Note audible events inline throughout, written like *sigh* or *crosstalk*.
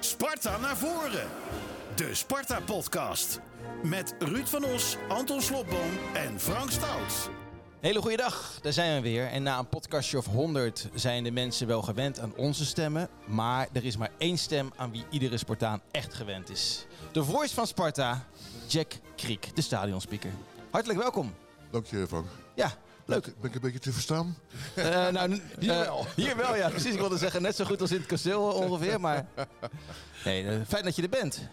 Sparta naar voren. De Sparta-podcast. Met Ruud van Os, Anton Slobboom en Frank Stout. Hele goede dag, daar zijn we weer. En na een podcastje of 100 zijn de mensen wel gewend aan onze stemmen. Maar er is maar één stem aan wie iedere Spartaan echt gewend is. De voice van Sparta, Jack Kriek, de stadionspeaker. Hartelijk welkom. Dank je, Frank. Ja, leuk. Ben ik een beetje te verstaan? Eh, nou, *laughs* hier wel. *laughs* Hier wel, ja. Precies, ik wilde zeggen net zo goed als in het kasteel ongeveer. Maar *laughs* nee, eh, fijn dat je er bent.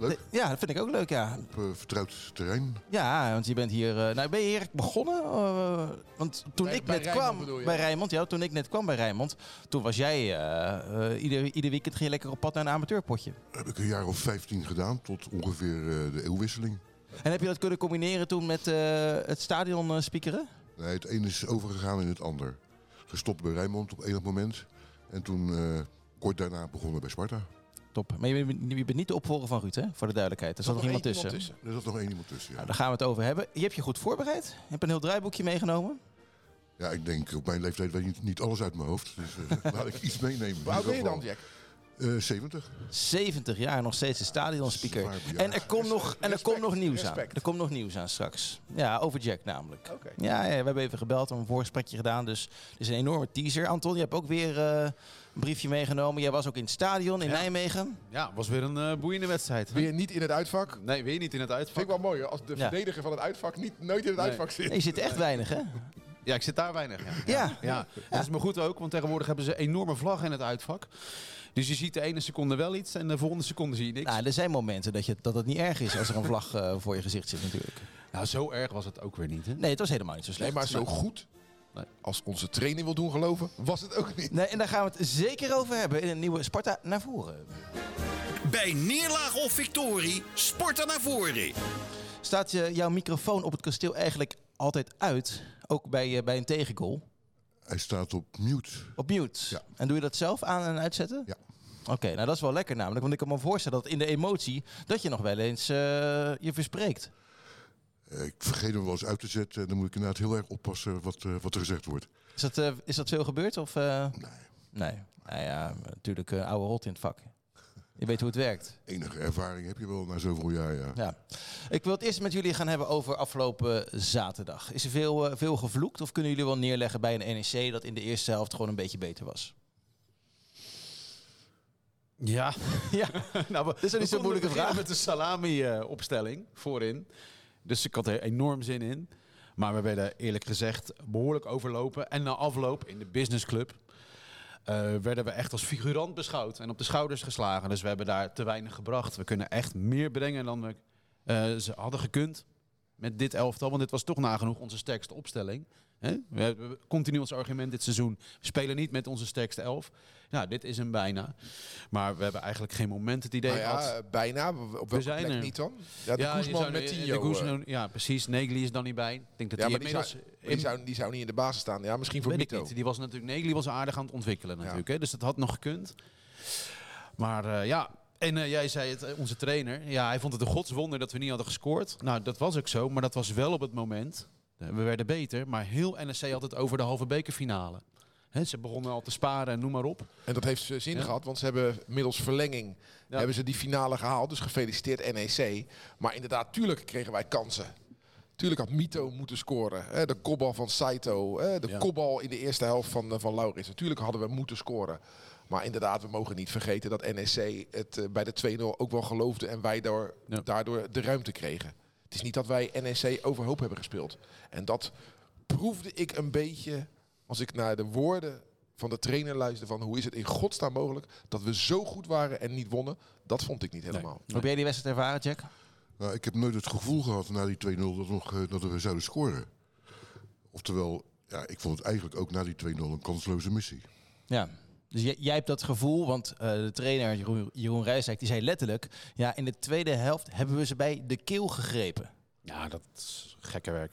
Leuk. Ja, dat vind ik ook leuk, ja. Op eh, vertrouwd terrein. Ja, want je bent hier. eh, nou, ben je hier begonnen? Eh, want toen Bij- ik bij net Rijnmond kwam bij Rijnmond, ja, toen ik net kwam bij Rijnmond, toen was jij eh, eh, ieder, ieder weekend ging je lekker op pad naar een amateurpotje. Heb ik een jaar of 15 gedaan, tot ongeveer eh, de eeuwwisseling. En heb je dat kunnen combineren toen met eh, het stadion eh, speakeren? Nee, het een is overgegaan in het ander. Gestopt bij Rijnmond op enig moment. En toen eh, kort daarna begonnen bij Sparta. Top. Maar je bent, je bent niet de opvolger van Ruud, hè? Voor de duidelijkheid. Er zat nog iemand tussen. Er zat nog één iemand tussen, ja. Nou, daar gaan we het over hebben. Je hebt je goed voorbereid. Je hebt een heel draaiboekje meegenomen. Ja, ik denk op mijn leeftijd weet ik niet, alles uit mijn hoofd. Dus eh, *laughs* laat ik iets meenemen. Oud ben je dan, Jack? Jack? 70. 70 jaar, nog steeds een stadionspeaker. En er komt nog, en er komt nog nieuws respect. aan. Er komt nog nieuws aan straks. Ja, over Jack namelijk. Oké. Ja, ja, we hebben even gebeld en een voorgesprekje gedaan. Dus het is een enorme teaser. Anton, je hebt ook weer eh, een briefje meegenomen. Jij was ook in het stadion in Ja. Nijmegen. Ja, was weer een eh, boeiende wedstrijd. Weer niet in het uitvak. Nee, weer niet in het Vind uitvak. ik wel mooi hoor, als de Ja. verdediger van het uitvak niet, nooit in het Nee. uitvak zit. Nee, je zit echt weinig, hè? Ja, ik zit daar weinig. Ja. Ja. Ja, dat is me goed ook, want tegenwoordig hebben ze enorme vlaggen in het uitvak. Dus je ziet de ene seconde wel iets en de volgende seconde zie je niks. Nou, er zijn momenten dat, je, dat het niet erg is als er een vlag eh, voor je gezicht zit natuurlijk. Nou, zo erg was het ook weer niet. Hè? Nee, het was helemaal niet zo slecht. Nee, maar zo goed Nee. als onze training wil doen geloven, was het ook niet. Nee, en daar gaan we het zeker over hebben in een nieuwe Sparta naar voren. Bij neerlaag of victorie, Sparta naar voren. Staat je, jouw microfoon op het kasteel eigenlijk altijd uit? Ook bij, eh, bij een tegengoal? Hij staat op mute. Op mute? Ja. En doe je dat zelf aan en uitzetten? Ja. Oké, nou dat is wel lekker namelijk. Want ik kan me voorstellen dat in de emotie... dat je nog wel eens eh, je verspreekt. Eh, ik vergeet hem wel eens uit te zetten. En dan moet ik inderdaad heel erg oppassen wat, eh, wat er gezegd wordt. Is dat, is dat veel gebeurd? Of? Nee. Nee. Nou ja, natuurlijk oude rot in het vak. Je weet hoe het werkt. Enige ervaring heb je wel na zoveel jaar, ja. Ja. Ik wil het eerst met jullie gaan hebben over afgelopen zaterdag. Is er veel, veel gevloekt of kunnen jullie wel neerleggen bij een NEC dat in de eerste helft gewoon een beetje beter was? Ja. *laughs* Ja, nou, we, is niet zo'n moeilijke vraag? met de salami-opstelling voorin. Dus ik had er enorm zin in. Maar we werden eerlijk gezegd behoorlijk overlopen. En na afloop in de businessclub eh werden we echt als figurant beschouwd. En op de schouders geslagen. Dus we hebben daar te weinig gebracht. We kunnen echt meer brengen dan we eh, ze hadden gekund. Met dit elftal. Want dit was toch nagenoeg onze sterkste opstelling. Hè? We hebben continu ons argument dit seizoen. We spelen niet met onze sterkste elf. Nou, dit is een bijna. Maar we hebben eigenlijk geen moment het idee Nou ja, gehad. bijna. Op welke zijn plek er. niet dan? Ja, de je Koesman met Tio. Eh. ja, precies. Negli is dan niet bij. Ik denk dat Ja, hij maar die zou, die, zou, die zou niet in de basis staan. Ja, misschien voor Mito. niet. Die was natuurlijk Negli was aardig aan het ontwikkelen natuurlijk. Hè? Dus dat had nog gekund. Maar eh, ja, en eh, jij zei het, onze trainer. Ja, hij vond het een godswonder dat we niet hadden gescoord. Nou, dat was ook zo. Maar dat was wel op het moment. Eh, We werden beter. Maar heel NSC had het over de halve bekerfinale. Ze begonnen al te sparen en noem maar op. En dat heeft zin Ja. gehad, want ze hebben middels verlenging Ja. hebben ze die finale gehaald. Dus gefeliciteerd NEC. Maar inderdaad, tuurlijk kregen wij kansen. Tuurlijk had Mito moeten scoren. Hè, de kopbal van Saito. Hè, de Ja. kopbal in de eerste helft van, eh, van Lauris. Natuurlijk hadden we moeten scoren. Maar inderdaad, we mogen niet vergeten dat NEC het eh, bij de 2-0 ook wel geloofde. En wij door, daardoor de ruimte kregen. Het is niet dat wij NEC overhoop hebben gespeeld. En dat proefde ik een beetje als ik naar de woorden van de trainer luisterde van hoe is het in godsnaam mogelijk dat we zo goed waren en niet wonnen. Dat vond ik niet helemaal. Hoe heb jij die wedstrijd ervaren, Jack? Nou, ik heb nooit het gevoel gehad na die 2-0 dat, nog, eh, dat we zouden scoren. Oftewel, ja, ik vond het eigenlijk ook na die 2-0 een kansloze missie. Ja. Dus jij, jij hebt dat gevoel, want eh, de trainer Jeroen, Jeroen Rijsdijk, die zei letterlijk... Ja, in de tweede helft hebben we ze bij de keel gegrepen. Ja, dat is gekke werk.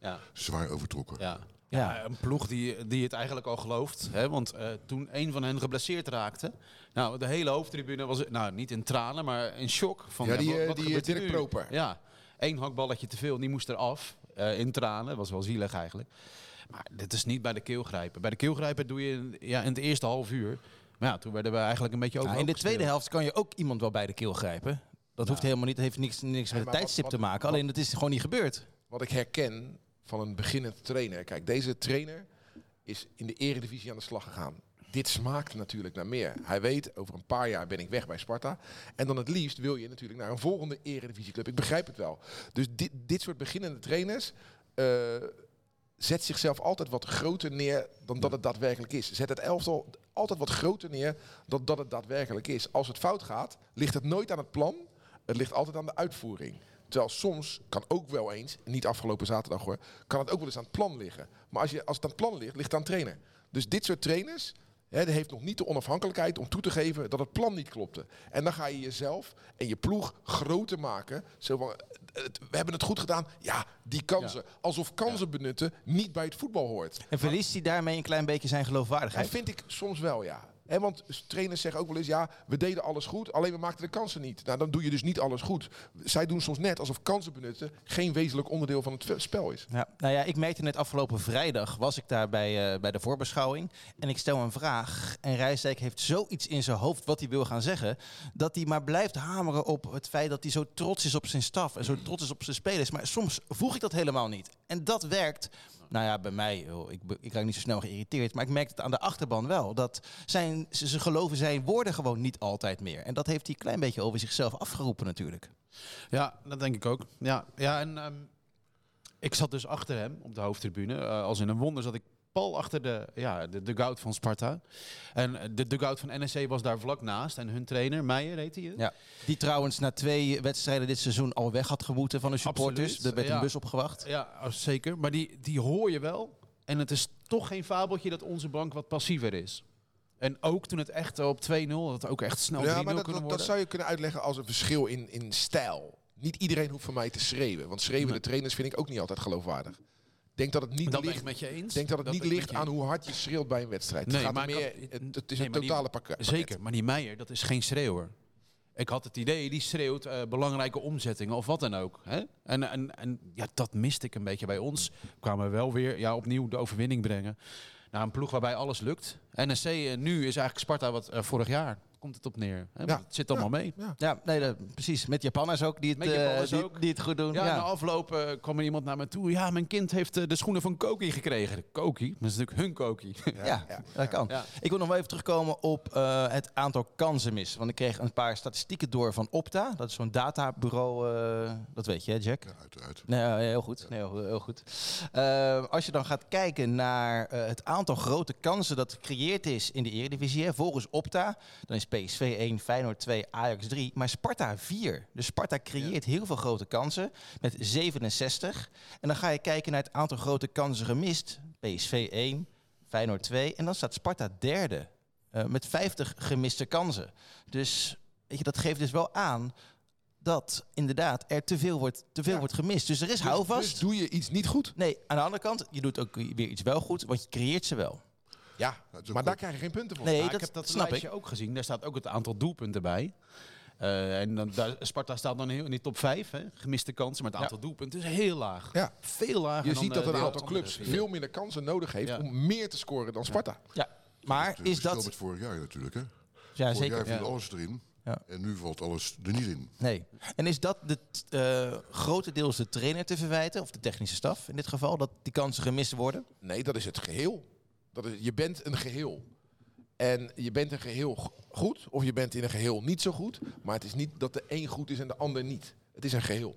Ja. Zwaar overtrokken. Ja. Ja. Een ploeg die, die het eigenlijk al gelooft. Hè? Want eh, toen een van hen geblesseerd raakte... Nou, de hele hoofdtribune was nou, niet in tranen, maar in shock. Van, Ja, die, wat- eh, wat die, Dirk? Proper. Ja, één hakballetje te veel, die moest eraf. Eh in tranen, was wel zielig eigenlijk. Maar dit is niet bij de keel grijpen. Bij de keel grijpen doe je in- ja, in het eerste half uur... Maar ja, toen werden we eigenlijk een beetje over. Ja, in de tweede helft kan je ook iemand wel bij de keel grijpen. Dat hoeft helemaal niet, het heeft niks, niks met het tijdstip wat- te maken. wat- Alleen het is gewoon niet gebeurd. Wat ik herken van een beginnend trainer. Kijk, deze trainer is in de eredivisie aan de slag gegaan. Dit smaakt natuurlijk naar meer. Hij weet, over een paar jaar ben ik weg bij Sparta. En dan het liefst wil je natuurlijk naar een volgende eredivisieclub. Ik begrijp het wel. Dus dit, dit soort beginnende trainers eh, zet zichzelf altijd wat groter neer dan dat het daadwerkelijk is. Zet het elftal altijd wat groter neer dan dat het daadwerkelijk is. Als het fout gaat, ligt het nooit aan het plan. Het ligt altijd aan de uitvoering. Terwijl soms kan ook wel eens, niet afgelopen zaterdag hoor, kan het ook wel eens aan het plan liggen. Maar als, je, als het aan het plan ligt, ligt het aan de trainer. Dus dit soort trainers, hè, die heeft nog niet de onafhankelijkheid om toe te geven dat het plan niet klopte. En dan ga je jezelf en je ploeg groter maken. Zo van, het- we hebben het goed gedaan. Ja, die kansen. Alsof kansen benutten niet bij het voetbal hoort. En verliest hij daarmee een klein beetje zijn Dat geloofwaardigheid? vind ik soms wel, ja. Hè, want trainers zeggen ook wel eens, ja, we deden alles goed, alleen we maakten de kansen niet. Nou, dan doe je dus niet alles goed. Zij doen soms net alsof kansen benutten geen wezenlijk onderdeel van het spel is. Ja, nou ja, ik merkte net afgelopen vrijdag was ik daar bij, eh, bij de voorbeschouwing. En ik stel een vraag. En Rijsdijk heeft zoiets in zijn hoofd wat hij wil gaan zeggen. Dat hij maar blijft hameren op het feit dat hij zo trots is op zijn staf. En zo trots is op zijn spelers. Maar soms voeg ik dat helemaal niet. En dat werkt. Nou ja, bij mij, ik, ik raak niet zo snel geïrriteerd. Maar ik merk het aan de achterban wel. Dat zijn, ze, ze geloven zijn woorden gewoon niet altijd meer. En dat heeft hij een klein beetje over zichzelf afgeroepen natuurlijk. Ja, dat denk ik ook. Ja, ja en ehm, ik zat dus achter hem op de hoofdtribune. Eh, als in een wonder zat ik pal achter de, ja, de dugout van Sparta. En eh, de dugout van NEC was daar vlak naast. En hun trainer, Meijer heet hij. Ja. Die trouwens na twee wedstrijden dit seizoen al weg had gemoeten van de supporters. Absoluut, Er werd een bus opgewacht. Ja, zeker. Maar die, die hoor je wel. En het is toch geen fabeltje dat onze bank wat passiever is. En ook toen het echt op 2-0, dat ook echt snel 3-0 Ja, maar dat, kunnen dat, worden. dat zou je kunnen uitleggen als een verschil in, in stijl. Niet iedereen hoeft van mij te schreeuwen. Want schreeuwende Nee. trainers vind ik ook niet altijd geloofwaardig. Ik denk dat het niet dat ligt, met je eens. denk dat het Dat niet ligt aan hoe hard je schreeuwt bij een wedstrijd. Nee, het, gaat maar er meer, het, het is nee, een die- totale pakket. Zeker, maar die Meijer, dat is geen schreeuwer. Ik had het idee, die schreeuwt eh, belangrijke omzettingen of wat dan ook. Hè? En, en, en ja, dat miste ik een beetje bij ons. Kwamen we wel weer ja, opnieuw de overwinning brengen. Naar een ploeg waarbij alles lukt. NSC eh, nu is eigenlijk Sparta wat eh, vorig jaar. Komt het op neer. Hè? Ja. Het zit allemaal mee. Ja. Ja, nee, dat- precies. Met Japanners ook die het, Met eh, die, ook. die het goed doen. Ja, Ja, na afloop eh, kwam er iemand naar me toe. Ja, mijn kind heeft eh, de schoenen van Koki gekregen. De Koki? Dat is natuurlijk hun Koki. ja, dat kan. Ja. Ik wil nog wel even terugkomen op eh, het aantal kansen mis. Want ik kreeg een paar statistieken door van Opta. Dat is zo'n databureau. eh, dat weet je, hè, Jack? Ja, uiteraard. Nee, ja, heel goed. Nee, heel, heel goed. Als je dan gaat kijken naar eh, het aantal grote kansen dat gecreëerd is in de Eredivisie, hè, volgens Opta, dan is PSV 1, Feyenoord 2, Ajax 3, maar Sparta 4. Dus Sparta creëert heel veel grote kansen met 67. En dan ga je kijken naar het aantal grote kansen gemist. PSV 1, Feyenoord 2 en dan staat Sparta derde eh, met 50 gemiste kansen. Dus weet je, dat geeft dus wel aan dat inderdaad er te veel wordt, te veel Ja. wordt gemist. Dus er is Dus- houvast. Dus doe je iets niet goed. Nee, aan de andere kant, je doet ook weer iets wel goed, want je creëert ze wel. Ja, het is ook maar daar krijg je geen punten voor. Nee, Maar dat ik heb dat snap ik. ook gezien. Daar staat ook het aantal doelpunten bij. Eh, en dan, daar, Sparta staat dan heel, in die top 5, hè, gemiste kansen. Maar het aantal doelpunten is heel laag. Ja. Veel lager Je dan, ziet dat een aantal clubs veel minder kansen nodig heeft Ja. om meer te scoren dan Sparta. Ja, maar Het is verschil dat... met vorig jaar natuurlijk, hè? Ja, vorig zeker. jaar viel Ja. alles erin. Ja. En nu valt alles er niet in. Nee. En is dat de, t- eh, grotendeels de trainer te verwijten, of de technische staf in dit geval, dat die kansen gemist worden? Nee, dat is het geheel. Dat is, je bent een geheel. En je bent een geheel goed, of je bent in een geheel niet zo goed. Maar het is niet dat de een goed is en de ander niet. Het is een geheel.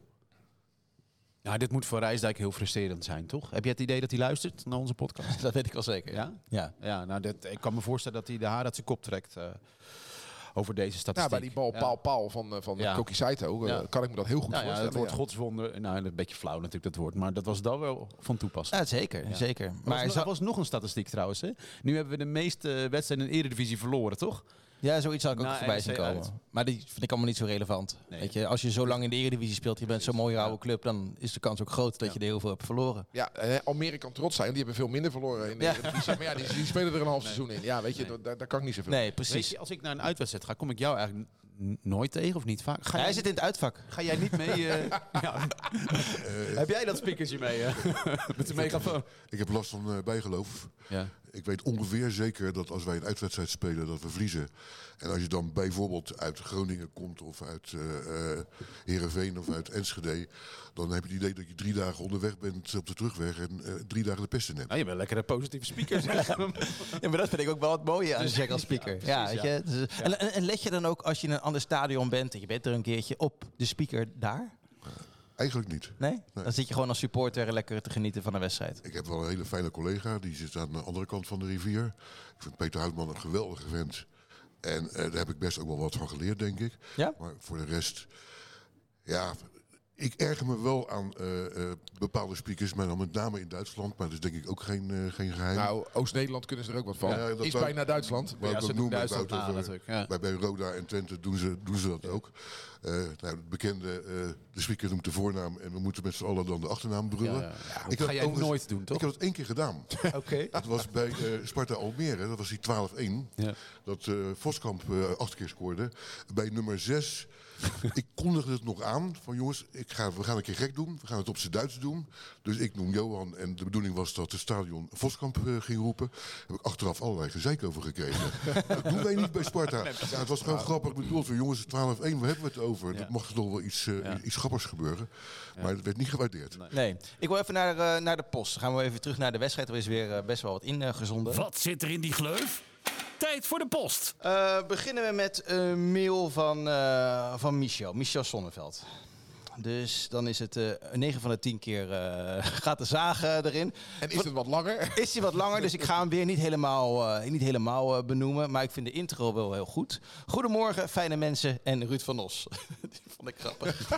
Nou, dit moet voor Rijsdijk heel frustrerend zijn, toch? Heb je het idee dat hij luistert naar onze podcast? *laughs* Dat weet ik wel zeker. Ja? Ja. Ja, nou, dit, ik kan me voorstellen dat hij de haar uit zijn kop trekt eh, over deze Ja, statistiek. bij die bal Ja. paal paal van, eh, van Ja. Koki Saito eh, Ja. kan ik me dat heel goed Nou ja, voorstellen. het woord ja. godswonder, nou, een beetje flauw natuurlijk dat woord, maar dat was dan wel van toepassing. Ja, zeker, Ja. zeker. Maar er was, er nog een statistiek trouwens. Hè? Nu hebben we de meeste wedstrijden in de Eredivisie verloren, toch? Ja, zoiets zou ik ook Na voorbij zien komen. uit. Maar die vind ik allemaal niet zo relevant. Nee. Weet je, als je zo lang in de Eredivisie speelt, je bent zo'n mooie oude club, dan is de kans ook groot dat Ja. je er heel veel hebt verloren. Ja, en Almere kan trots zijn. Die hebben veel minder verloren in de Ja. Eredivisie. Maar ja, die, die spelen er een half seizoen in. Ja, weet je, daar, daar kan ik niet zoveel. Nee, Weet precies. je, als ik naar een uitwedstrijd ga, kom ik jou eigenlijk nooit tegen of niet vaak. Ga Hij jij, zit in het uitvak. ga jij niet mee? eh, *laughs* ja. Heb jij dat speakertje mee? eh? *laughs* Met de megafoon? Ik heb last van eh, bijgeloof. Ja. Ik weet ongeveer zeker dat als wij een uitwedstrijd spelen, dat we verliezen. En als je dan bijvoorbeeld uit Groningen komt of uit eh eh, Heerenveen of uit Enschede, dan heb je het idee dat je drie dagen onderweg bent op de terugweg en eh, drie dagen de pest in hebt. Nou, je bent lekker een positieve speaker. *laughs* zeg. Ja, maar dat vind ik ook wel het mooie aan Jack als speaker. Ja, precies, weet je? Dus, en, en, en let je dan ook als je in een ander stadion bent en je bent er een keertje op de speaker daar? Eigenlijk niet. Nee? Dan zit je gewoon als supporter lekker te genieten van een wedstrijd. Ik heb wel een hele fijne collega, die zit aan de andere kant van de rivier. Ik vind Peter Houtman een geweldige vent. En eh, daar heb ik best ook wel wat van geleerd, denk ik. Ja? Maar voor de rest, ja, ik erger me wel aan eh, eh, bepaalde speakers, maar dan met name in Duitsland. Maar dat is denk ik ook geen, eh, geen geheim. Nou, Oost-Nederland kunnen ze er ook wat van. Ja, dat is bijna Duitsland. Ja, ik ze ook doen noemen, Duitsland natuurlijk, ja. Bij, bij Roda en Twente doen ze, doen ze dat ook. Eh, nou, het bekende, eh, de speaker noemt de voornaam en we moeten met z'n allen dan de achternaam brullen. Ja, ja. Ik ga jij nooit doen, toch? Ik heb het één keer gedaan. *laughs* Oké. Dat was bij eh, Sparta Almere, dat was die 12-1. Ja. Dat eh, Voskamp eh, acht keer scoorde. Bij nummer 6, *laughs* ik kondigde het nog aan van jongens, ik ga, we gaan een keer gek doen. We gaan het op z'n Duits doen. Dus ik noem Johan en de bedoeling was dat het stadion Voskamp eh, ging roepen. Daar heb ik achteraf allerlei gezeik over gekregen. *laughs* dat doen wij niet bij Sparta. Ja, het was gewoon grappig bedoeld. Van, jongens, 12-1, waar hebben we het over? Ja. Dat mocht er toch wel iets, eh, Ja. iets grappigs gebeuren. Maar het werd niet gewaardeerd. Nee. Ik wil even naar, eh, naar de post. Dan gaan we even terug naar de wedstrijd. Er is weer best wel wat ingezonden. Wat zit er in die gleuf? Tijd voor de post. Eh, beginnen we met een mail van, eh, van Michel, Michel Sonneveld. Dus dan is het eh 9 van de 10 keer eh, *laughs* gaat de zaag eh, erin. En is het wat langer? Is hij wat langer, dus ik ga hem weer niet helemaal, eh, niet helemaal benoemen. Maar ik vind de intro wel heel goed. Goedemorgen, fijne mensen en Ruud van Os. *laughs* Die vond ik grappig. *laughs*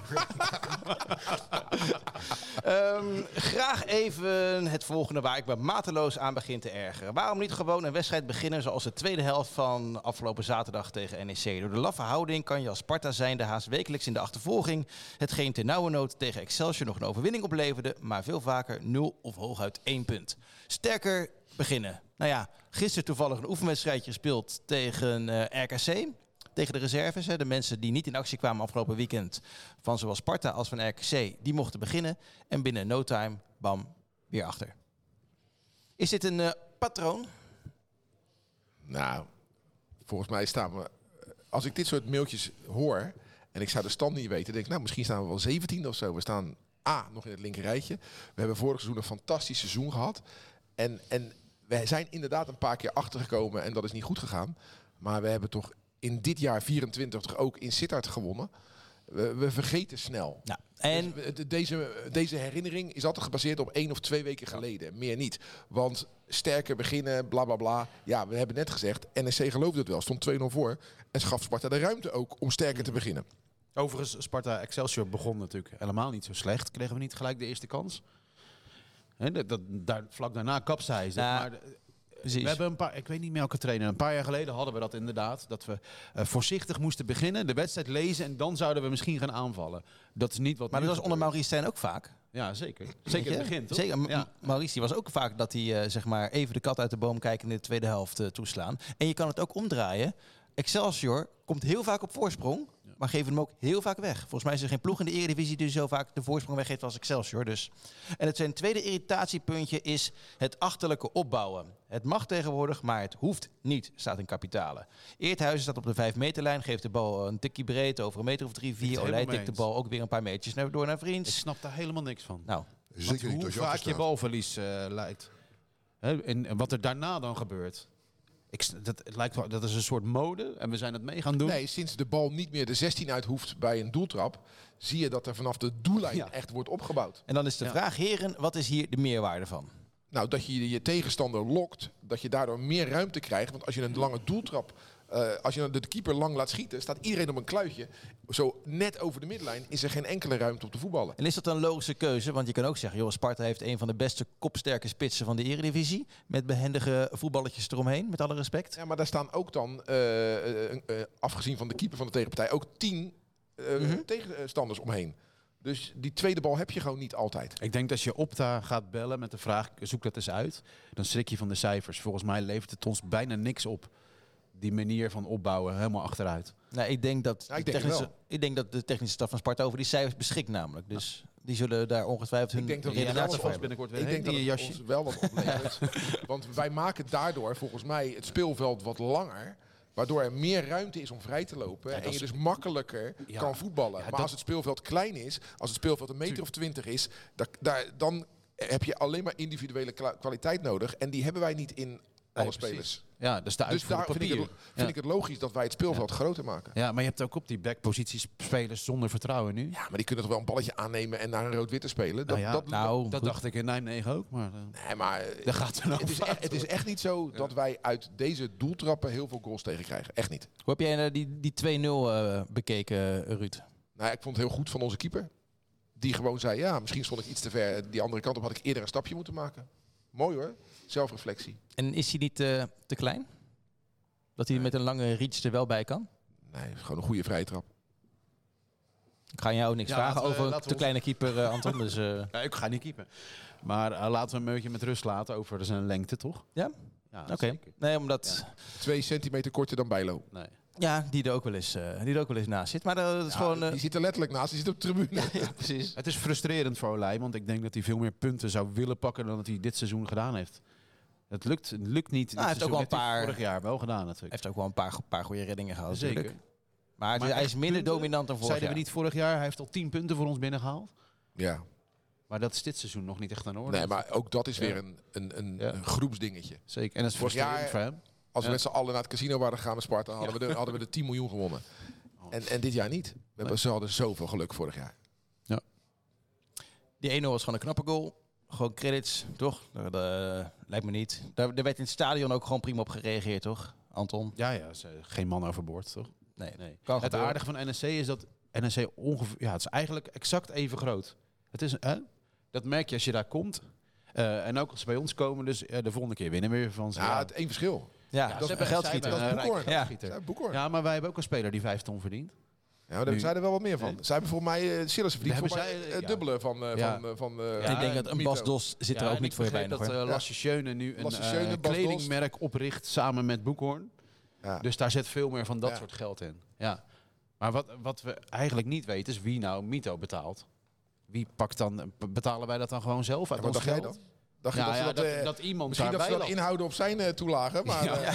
Ehm, graag even het volgende waar ik me mateloos aan begin te ergeren. Waarom niet gewoon een wedstrijd beginnen zoals de tweede helft van afgelopen zaterdag tegen NEC? Door de laffe houding kan je als Sparta zijn de haast wekelijks in de achtervolging. Hetgeen ten nauwe nood tegen Excelsior nog een overwinning opleverde, maar veel vaker 0 of hooguit 1 punt. Sterker beginnen. Nou ja, gisteren toevallig een oefenwedstrijdje gespeeld tegen eh, RKC. Tegen de reserves, hè, de mensen die niet in actie kwamen afgelopen weekend. Van zowel Sparta als van RKC. Die mochten beginnen. En binnen no time, bam, weer achter. Is dit een eh, patroon? Nou, volgens mij staan we... Als ik dit soort mailtjes hoor en ik zou de stand niet weten, denk ik, nou, misschien staan we wel 17 of zo. We staan A, nog in het linker rijtje. We hebben vorig seizoen een fantastisch seizoen gehad. En, en we zijn inderdaad een paar keer achtergekomen en dat is niet goed gegaan. Maar we hebben toch in dit jaar 24 toch ook in Sittard gewonnen. We, we vergeten snel. En Dus we- de- deze, deze herinnering is altijd gebaseerd op één of twee weken geleden. Meer niet. Want sterker beginnen, bla bla bla. Ja, we hebben net gezegd, NEC geloofde het wel. Stond 2-0 voor. En gaf Sparta de ruimte ook om sterker te beginnen. Overigens, Sparta Excelsior begon natuurlijk helemaal niet zo slecht. Kregen we niet gelijk de eerste kans? Dat, dat, daar, vlak daarna kapseizen. Ja, maar de- precies. we hebben een paar, ik weet niet meer welke trainer, een paar jaar geleden hadden we dat inderdaad. Dat we eh, voorzichtig moesten beginnen, de wedstrijd lezen en dan zouden we misschien gaan aanvallen. Dat is niet wat maar dat was onder. Maurice Stijn ook vaak. Ja, zeker. Zeker in het begin, toch? Zeker. Ja. Maurice was ook vaak dat hij eh, zeg maar even de kat uit de boom kijken in de tweede helft eh, toeslaan. En je kan het ook omdraaien. Excelsior komt heel vaak op voorsprong, maar geven hem ook heel vaak weg. Volgens mij is er geen ploeg in de Eredivisie die zo vaak de voorsprong weggeeft als Excelsior. Dus. En het zijn tweede irritatiepuntje is het achterlijke opbouwen. Het mag tegenwoordig, maar het hoeft niet, staat in kapitalen. Eerthuizen staat op de 5 meterlijn, geeft de bal een tikje breed over een meter of drie, vier. Olij tikt de bal ook weer een paar metertjes naar, door naar Ik vriends. snap daar helemaal niks van. Nou, Zeker hoe vaak je balverlies eh, leidt. En, en wat er daarna dan gebeurt. Ik, dat, het lijkt wel, dat is een soort mode en we zijn het mee gaan doen. Nee, sinds de bal niet meer de 16 uit hoeft bij een doeltrap, zie je dat er vanaf de doellijn Ja. echt wordt opgebouwd. En dan is de Ja. vraag, heren, wat is hier de meerwaarde van? Nou, dat je je tegenstander lokt, dat je daardoor meer ruimte krijgt. Want als je een lange doeltrap eh, als je de, keeper lang laat schieten, staat iedereen op een kluitje. Zo net over de middenlijn is er geen enkele ruimte om te voetballen. En is dat een logische keuze? Want je kan ook zeggen, joh, Sparta heeft een van de beste kopsterke spitsen van de Eredivisie. Met behendige voetballetjes eromheen, met alle respect. Ja, maar daar staan ook dan, eh, eh, afgezien van de keeper van de tegenpartij, ook tien Mhm. tegenstanders omheen. Dus die tweede bal heb je gewoon niet altijd. Ik denk dat als je Opta gaat bellen met de vraag, zoek dat eens uit, dan schrik je van de cijfers. Volgens mij levert het ons bijna niks op. Die manier van opbouwen, helemaal achteruit. Nou, ik denk dat, Ja, ik de denk technische, ik denk dat de technische staf van Sparta over die cijfers beschikt namelijk. Dus die zullen daar ongetwijfeld hun Ik denk dat ons hebben. binnenkort weer Ik denk dat je het jasje. ons wel wat oplevert. *laughs* Want wij maken daardoor volgens mij het speelveld wat langer. Waardoor er meer ruimte is om vrij te lopen. en je dus makkelijker Ja. kan voetballen. Ja, maar dat- als het speelveld klein is, als het speelveld een meter of twintig is, da- daar, dan heb je alleen maar individuele kwa- kwaliteit nodig. En die hebben wij niet in alle Nee, spelers. Ja, dus de Dus daar op vind, ik papier. het, vind Ja. ik het logisch dat wij het speelveld groter maken. Ja, maar je hebt ook op die backposities spelers zonder vertrouwen nu. Ja, maar die kunnen toch wel een balletje aannemen en naar een rood-witte spelen. Dat, Nou ja, dat, Nou, dat dacht ik in Nijmegen ook, maar eh, nee, maar eh, daar gaat er nou het, is echt, het is echt niet zo dat wij uit deze doeltrappen heel veel goals tegen krijgen. Echt niet. Hoe heb jij eh, die, die 2-0 eh, bekeken, Ruud? Nou, ik vond het heel goed van onze keeper. Die gewoon zei, ja, misschien stond ik iets te ver. Die andere kant op had ik eerder een stapje moeten maken. Mooi hoor. Zelfreflectie. En is hij niet eh, te klein? Dat hij met een lange reach er wel bij kan? Nee, gewoon een goede vrije trap. Ik ga jou niks Ja, vragen we- over een we te ons- kleine keeper, eh, Anton. Dus, eh, *laughs* ja, ik ga niet keepen. Maar eh, laten we een beetje met rust laten over zijn lengte, toch? Ja? Ja, Oké. Nee, omdat... Twee centimeter korter dan Bijlo. Nee. Ja, die er ook wel eens, eh, die er ook wel eens naast zit. Maar eh, dat is Ja, gewoon... eh, die zit er letterlijk naast. Die zit op de tribune. *laughs* ja, precies. Het is frustrerend voor Olij, want ik denk dat hij veel meer punten zou willen pakken dan dat hij dit seizoen gedaan heeft. Het lukt, het lukt niet. dit hij heeft ook wel een hij paar- Vorig jaar wel gedaan Hij natuurlijk. heeft ook wel een paar, paar goede reddingen gehad Zeker. natuurlijk. Maar, Maar hij is minder punten? dominant dan vorig Zeiden jaar. we niet vorig jaar, hij heeft al 10 punten voor ons binnengehaald. Ja. Maar dat is dit seizoen nog niet echt aan orde. Nee, maar ook dat is Ja. weer een, een, een, Ja. een groepsdingetje. Zeker. En dat is Vorig jaar- frustrerend voor hem. Als we Ja. met z'n allen naar het casino waren gegaan met Sparta, hadden, we, de, hadden we de 10 miljoen gewonnen. En, en dit jaar niet. We hebben, ze hadden zoveel geluk vorig jaar. Die 1-0 was gewoon een knappe goal. Gewoon credits, toch? Dat eh, lijkt me niet. Daar, daar werd in het stadion ook gewoon prima op gereageerd, toch? Anton? Ja, ja, ze- geen man overboord, toch? Nee. Nee. Kan het gebeuren. aardige van NSC is dat NSC ongeveer, ja, het is eigenlijk exact even groot. Het is, hè? Dat merk je als je daar komt. Eh, en ook als ze bij ons komen, dus eh, de volgende keer winnen we weer van ze. Ja, het één verschil. Ja, Ja, dat ze is hebben- geld schieten. een Boekhoorn. rijke Ja. geldschieter. Ja, maar wij hebben ook een speler die vijf ton verdient. Ja, daar hebben zij er wel wat meer van. Zij hebben volgens mij, uh, Silas verdient voor mij het ja. dubbele van, eh, Ja. van, eh, van eh, Ja, ik denk dat een. Bas Dos zit er ook niet voor je weinig dat uh, Lasse Schöne nu een eh, kledingmerk opricht samen met Boekhoorn. Ja. Dus daar zit veel meer van dat Ja. soort geld in. Ja. Maar wat, wat we eigenlijk niet weten is wie nou Mito betaalt. Wie pakt dan, betalen wij dat dan gewoon zelf uit Ja, wat ons geld? Je Ja, dat, ze dat, dat, eh, dat iemand misschien dat ze inhouden op zijn eh, toelagen, maar Ja. *laughs* eh,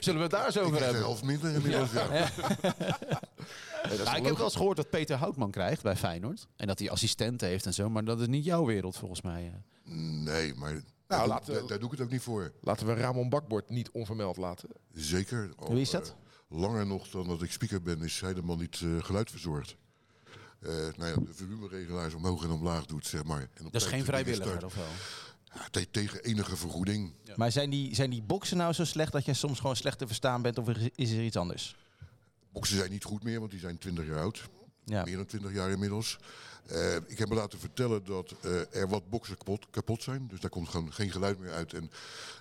Zullen we het daar Ik over hebben? helft minder inmiddels. Ja. *laughs* nee, *laughs* Nou, ik heb wel eens gehoord dat Peter Houtman krijgt bij Feyenoord. En dat hij assistenten heeft en zo. Maar dat is niet jouw wereld volgens mij. eh. Nee, maar Nou, daar, laten doe ik het ook niet voor. Laten we Ramon Bakbord niet onvermeld laten. Zeker. Al, Wie is dat? eh, langer nog dan dat ik speaker ben, is hij de man niet eh, geluid verzorgt. Eh nou ja, de volumeregelaars omhoog en omlaag doet, zeg maar. En op Dat is geen vrijwilliger of wel? Ja, te- tegen enige vergoeding. Maar zijn die, zijn die boksen nou zo slecht dat jij soms gewoon slecht te verstaan bent of is er iets anders? Boksen zijn niet goed meer, want die zijn 20 jaar oud. Ja. Meer dan 20 jaar inmiddels. Eh, ik heb me laten vertellen dat eh, er wat boksen kapot, kapot zijn. Dus daar komt gewoon geen geluid meer uit. En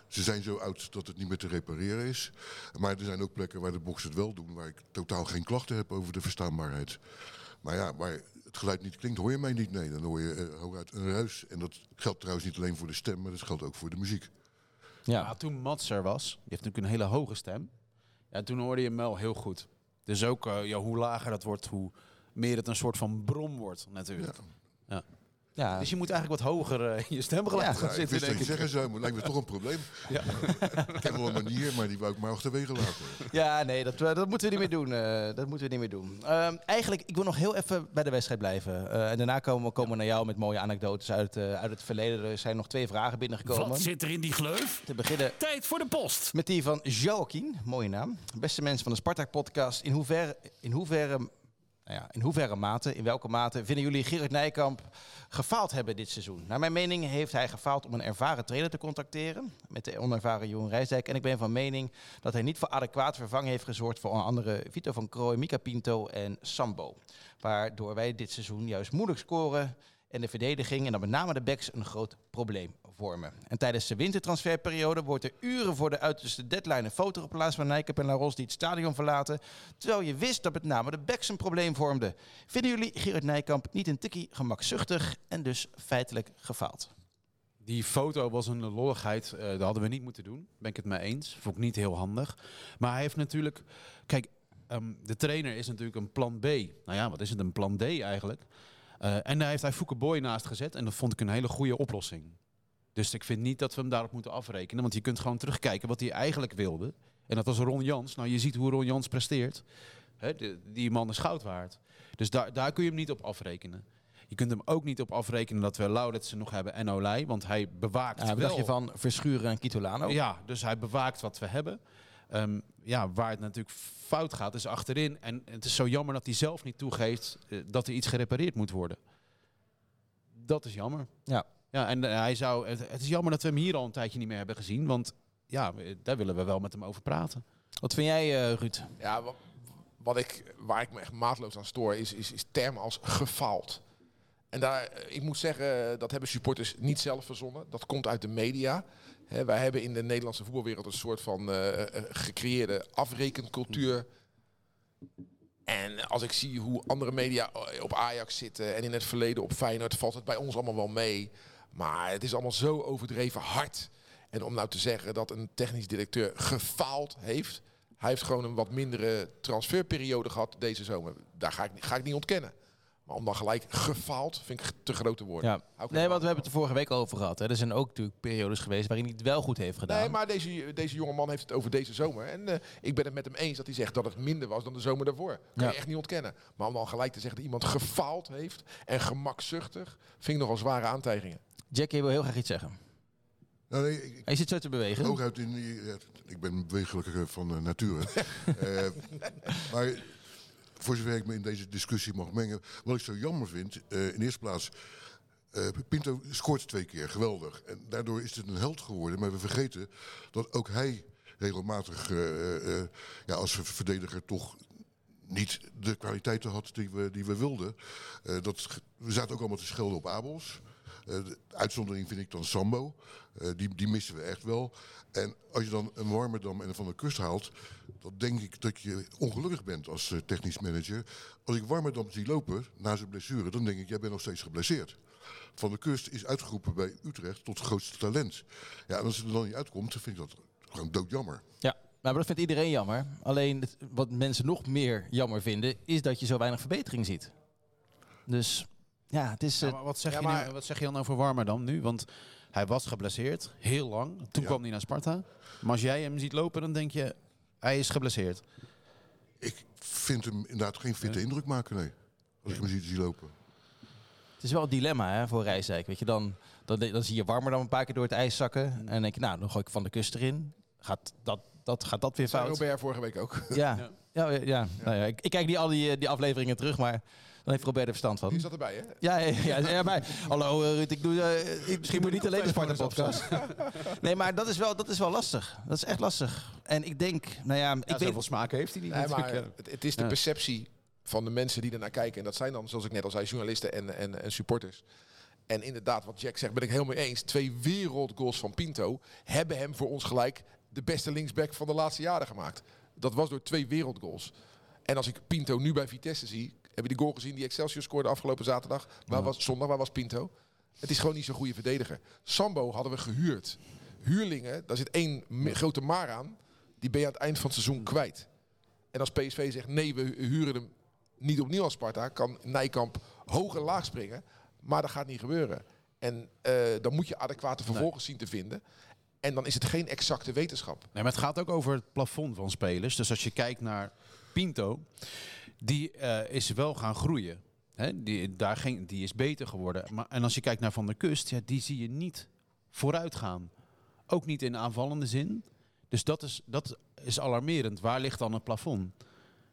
ze zijn zo oud dat het niet meer te repareren is. Maar er zijn ook plekken waar de boksen het wel doen. Waar ik totaal geen klachten heb over de verstaanbaarheid. Maar ja, waar het geluid niet klinkt, hoor je mij niet. Nee, dan hoor je eh, hooguit een ruis. En dat geldt trouwens niet alleen voor de stem, maar dat geldt ook voor de muziek. Ja. Ja, toen Mats er was, die heeft natuurlijk een hele hoge stem. Ja, toen hoorde je hem wel heel goed. Dus ook eh, ja, hoe lager dat wordt, hoe meer het een soort van brom wordt natuurlijk. ja. Dus je moet eigenlijk wat hoger eh, in je stemgeluid Ja. gaan Ja, ik zitten, wist dat denk je ik. zeggen zou, maar het lijkt me toch een probleem. *laughs* Ja. ik heb wel een manier, maar die wou ik maar achterwege laten. Ja, nee, dat, eh, dat moeten we niet meer doen. eh, dat moeten we niet meer doen. Ehm, eigenlijk, ik wil nog heel even bij de wedstrijd blijven. Eh, en daarna komen we komen naar jou met mooie anekdotes uit, eh, uit het verleden. Er zijn nog twee vragen binnengekomen. Wat zit er in die gleuf? Te beginnen Tijd voor de post. met die van Joaquin, mooie naam. Beste mensen van de Spartak-podcast. In hoeverre, in hoeverre Nou ja, in hoeverre mate, in welke mate vinden jullie Gerard Nijkamp gefaald hebben dit seizoen? Naar mijn mening heeft hij gefaald om een ervaren trainer te contacteren met de onervaren Jeroen Rijsdijk. En ik ben van mening dat hij niet voor adequaat vervanging heeft gezorgd voor onder andere Vito van Krooi, Mika Pinto en Sambo. Waardoor wij dit seizoen juist moeilijk scoren en de verdediging en dan met name de backs een groot probleem vormen. En tijdens de wintertransferperiode wordt er uren voor de uiterste deadline een foto geplaatst van Nijkamp en Laros die het stadion verlaten, terwijl je wist dat met name de backs een probleem vormden. Vinden jullie Gerard Nijkamp niet een tikkie gemakzuchtig en dus feitelijk gefaald? Die foto was een lolligheid. eh dat hadden we niet moeten doen. Ben ik het mee eens. Vond ik niet heel handig. Maar hij heeft natuurlijk. Kijk, ehm, de trainer is natuurlijk een plan B. Nou ja, wat is het? Een plan D eigenlijk. Eh, en daar heeft hij Fouke Boy naast gezet. En dat vond ik een hele goede oplossing. Dus ik vind niet dat we hem daarop moeten afrekenen. Want je kunt gewoon terugkijken wat hij eigenlijk wilde. En dat was Ron Jans. Nou, je ziet hoe Ron Jans presteert. De- die man is goud waard. Dus daar, daar kun je hem niet op afrekenen. Je kunt hem ook niet op afrekenen dat we Lauritsen nog hebben en Olij. Want hij bewaakt Ja, wat wel. dacht je van Verschuren en Kitolano? Ja, dus hij bewaakt wat we hebben. Ehm, ja, waar het natuurlijk fout gaat is achterin. En het is zo jammer dat hij zelf niet toegeeft eh, dat er iets gerepareerd moet worden. Dat is jammer. Ja. Ja, en eh, hij zou, het, het is jammer dat we hem hier al een tijdje niet meer hebben gezien. Want ja, daar willen we wel met hem over praten. Wat vind jij, eh, Ruud? Ja, wat, wat ik, waar ik me echt maatloos aan stoor, is, is, is termen als gefaald. En daar, ik moet zeggen, dat hebben supporters niet zelf verzonnen. Dat komt uit de media. Hè, wij hebben in de Nederlandse voetbalwereld een soort van eh, gecreëerde afrekencultuur. En als ik zie hoe andere media op Ajax zitten en in het verleden op Feyenoord, valt het bij ons allemaal wel mee. Maar het is allemaal zo overdreven hard. En om nou te zeggen dat een technisch directeur gefaald heeft. Hij heeft gewoon een wat mindere transferperiode gehad deze zomer. Daar ga ik, ga ik niet ontkennen. Maar om dan gelijk gefaald, vind ik te grote woorden. Ja. Hou ik Nee, want we hebben het er vorige week al over gehad. Hè. Er zijn ook natuurlijk periodes geweest waarin hij het wel goed heeft gedaan. Nee, maar deze, deze jonge man heeft het over deze zomer. En eh, ik ben het met hem eens dat hij zegt dat het minder was dan de zomer daarvoor. Kan Ja. je echt niet ontkennen. Maar om dan gelijk te zeggen dat iemand gefaald heeft en gemakzuchtig, vind ik nogal zware aantijgingen. Jackie wil heel graag iets zeggen. Nou, nee, ik, Hij zit zo te bewegen. Hooguit in, die- ja, ik ben bewegelijk eh, van eh, nature. *laughs* Eh, maar voor zover ik me in deze discussie mag mengen. Wat ik zo jammer vind, eh, in de eerste plaats. eh, Pinto scoort twee keer, geweldig. En daardoor is het een held geworden. Maar we vergeten dat ook hij regelmatig eh, ja, als verdediger toch niet de kwaliteiten had die we, die we wilden. Dat, we zaten ook allemaal te schelden op Abels. Eh, de uitzondering vind ik dan Sambo. Eh, die, die missen we echt wel. En als je dan een Warmerdam en een Van der Kust haalt... dan denk ik dat je ongelukkig bent als eh, technisch manager. Als ik Warmerdam zie lopen na zijn blessure... dan denk ik, jij bent nog steeds geblesseerd. Van der Kust is uitgeroepen bij Utrecht tot grootste talent. Ja, en als het er dan niet uitkomt, dan vind ik dat gewoon doodjammer. Ja, maar dat vindt iedereen jammer. Alleen wat mensen nog meer jammer vinden, is dat je zo weinig verbetering ziet. Dus ja, het is. Ja, eh, maar wat, zeg ja, je maar- nu, wat zeg je dan over Warmerdam nu? Want hij was geblesseerd, heel lang. Toen Ja. kwam hij naar Sparta. Maar als jij hem ziet lopen, dan denk je, hij is geblesseerd. Ik vind hem inderdaad geen fitte indruk maken, nee. Als ik hem zie, zie lopen. het is wel een dilemma hè, voor Rijsdijk. Weet je, dan, dan, dan zie je warmer dan een paar keer door het ijs zakken. En dan denk je, nou, dan gooi ik van de kust erin. Gaat dat, dat, gaat dat weer fout? Robert vorige week ook. Ja, Ja. ja. ja, ja. Nou ja, ik, ik kijk niet al die, eh, die afleveringen terug, maar dan heeft Robert er verstand van. Die zat erbij, hè? Ja, ja, maar hallo eh, Ruud, ik doe, eh, ik, misschien moet niet alleen de Sparta podcast. *laughs* Nee, maar dat is, wel, dat is wel lastig. Dat is echt lastig. En ik denk, nou ja, ik Ja, weet, zoveel smaak heeft hij niet. Nee, maar het, het is de Ja. perceptie van de mensen die ernaar kijken. En dat zijn dan, zoals ik net al zei, journalisten en, en, en supporters. En inderdaad, wat Jack zegt, ben ik helemaal mee eens. Twee wereldgoals van Pinto hebben hem voor ons gelijk de beste linksback van de laatste jaren gemaakt. Dat was door twee wereldgoals. En als ik Pinto nu bij Vitesse zie, heb je die goal gezien die Excelsior scoorde afgelopen zaterdag? Waar was, zondag, waar was Pinto? Het is gewoon niet zo'n goede verdediger. Sambo hadden we gehuurd. Huurlingen, daar zit één grote maar aan. Die ben je aan het eind van het seizoen kwijt. En als PSV zegt nee, we hu- huren hem niet opnieuw als Sparta, kan Nijkamp hoog en laag springen. Maar dat gaat niet gebeuren. En eh, dan moet je adequate vervolgens zien te vinden. En dan is het geen exacte wetenschap. Nee, maar het gaat ook over het plafond van spelers. Dus als je kijkt naar Pinto, die eh, is wel gaan groeien. Hè? Die, daar ging, die is beter geworden. Maar, en als je kijkt naar Van der Kust, ja, die zie je niet vooruit gaan. Ook niet in aanvallende zin. Dus dat is, dat is alarmerend. Waar ligt dan het plafond?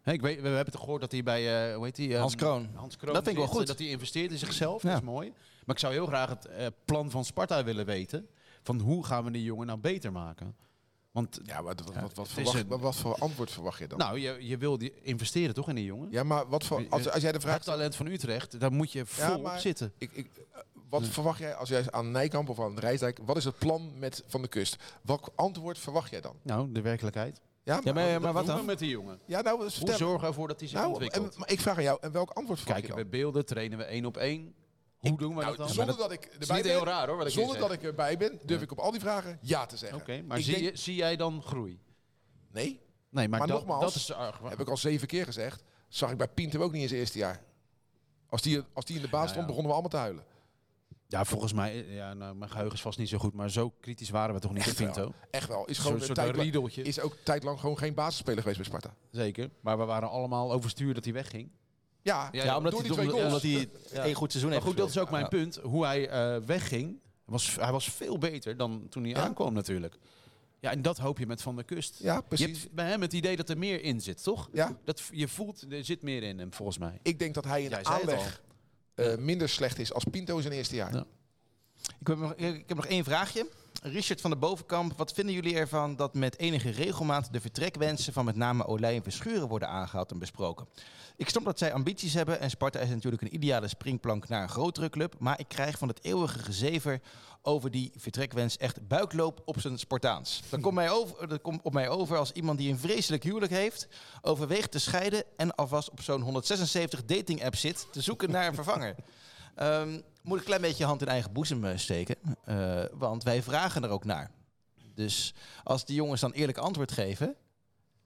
Ik weet, we hebben het gehoord dat hij bij, eh hoe heet hij? Hans Kroon. Hans Kroon Dat vind ik wel goed. Dat hij investeert in zichzelf, Ja. dat is mooi. Maar ik zou heel graag het eh, plan van Sparta willen weten. Van hoe gaan we die jongen nou beter maken? Want Ja, maar wat, wat, wat, verwacht, een- wat, wat voor antwoord verwacht je dan? nou, je, je wil die investeren toch in die jongen? ja, maar wat voor, als, als jij de vraag Het talent van Utrecht, daar moet je vol maar- op zitten. Ik, ik, wat verwacht jij als jij aan Nijkamp of aan Rijsdijk... Wat is het plan met Van de Kust? Welk antwoord verwacht jij dan? Nou, de werkelijkheid. Ja, Ja, maar, maar wat dan? met die jongen? Ja, nou, Hoe zorgen we ervoor dat hij zich nou, ontwikkelt? en, maar ik vraag aan jou, en welk antwoord verwacht Kijken je we dan? beelden, trainen we één op één? Hoe doen we Nou, dat dan? zonder dat ik erbij niet ben, heel raar hoor, wat ik zonder dat ik erbij ben, durf ik op al die vragen ja te zeggen. Oké, maar zie, denk- je, zie jij dan groei? Nee, Nee, maar, Maar dat, nogmaals, dat is heb ik al zeven keer gezegd. Zag ik bij Pinto ook niet in zijn eerste jaar. Als die, als die in de baas Ja, stond, ja. begonnen we allemaal te huilen. Ja, volgens mij, ja, nou, mijn geheugen is vast niet zo goed, maar zo kritisch waren we toch niet, Echt Pinto? wel. Echt wel. Is gewoon een tijd is ook tijdlang gewoon geen basisspeler geweest bij Sparta. Zeker. Maar we waren allemaal overstuur dat hij wegging. Ja, Ja, Ja, omdat door hij, die twee omdat, goals. omdat hij één goed seizoen Maar heeft goed, dat is ook mijn punt. Hoe hij eh, wegging, was, hij was veel beter dan toen hij Ja. aankwam natuurlijk. Ja, en dat hoop je met Van der Kust. Ja, Je precies. hebt bij hem het idee dat er meer in zit, toch? Ja, Dat, je voelt, er zit meer in hem, volgens mij. ik denk dat hij in Jij de aanleg eh, minder slecht is als Pinto in zijn eerste jaar. Ja. Ik heb, nog, ik heb nog één vraagje. Richard van de Bovenkamp, wat vinden jullie ervan dat met enige regelmaat de vertrekwensen van met name Olij en Verschuren worden aangehaald en besproken? Ik snap dat zij ambities hebben en Sparta is natuurlijk een ideale springplank naar een grotere club, maar ik krijg van het eeuwige gezever over die vertrekwens echt buikloop op zijn Spartaans. Dat komt, mij over, dat komt op mij over als iemand die een vreselijk huwelijk heeft, overweegt te scheiden en alvast op zo'n 176 dating app zit te zoeken naar een vervanger. Ehm, moet een klein beetje hand in eigen boezem eh, steken. eh, want wij vragen er ook naar. Dus als die jongens dan eerlijk antwoord geven,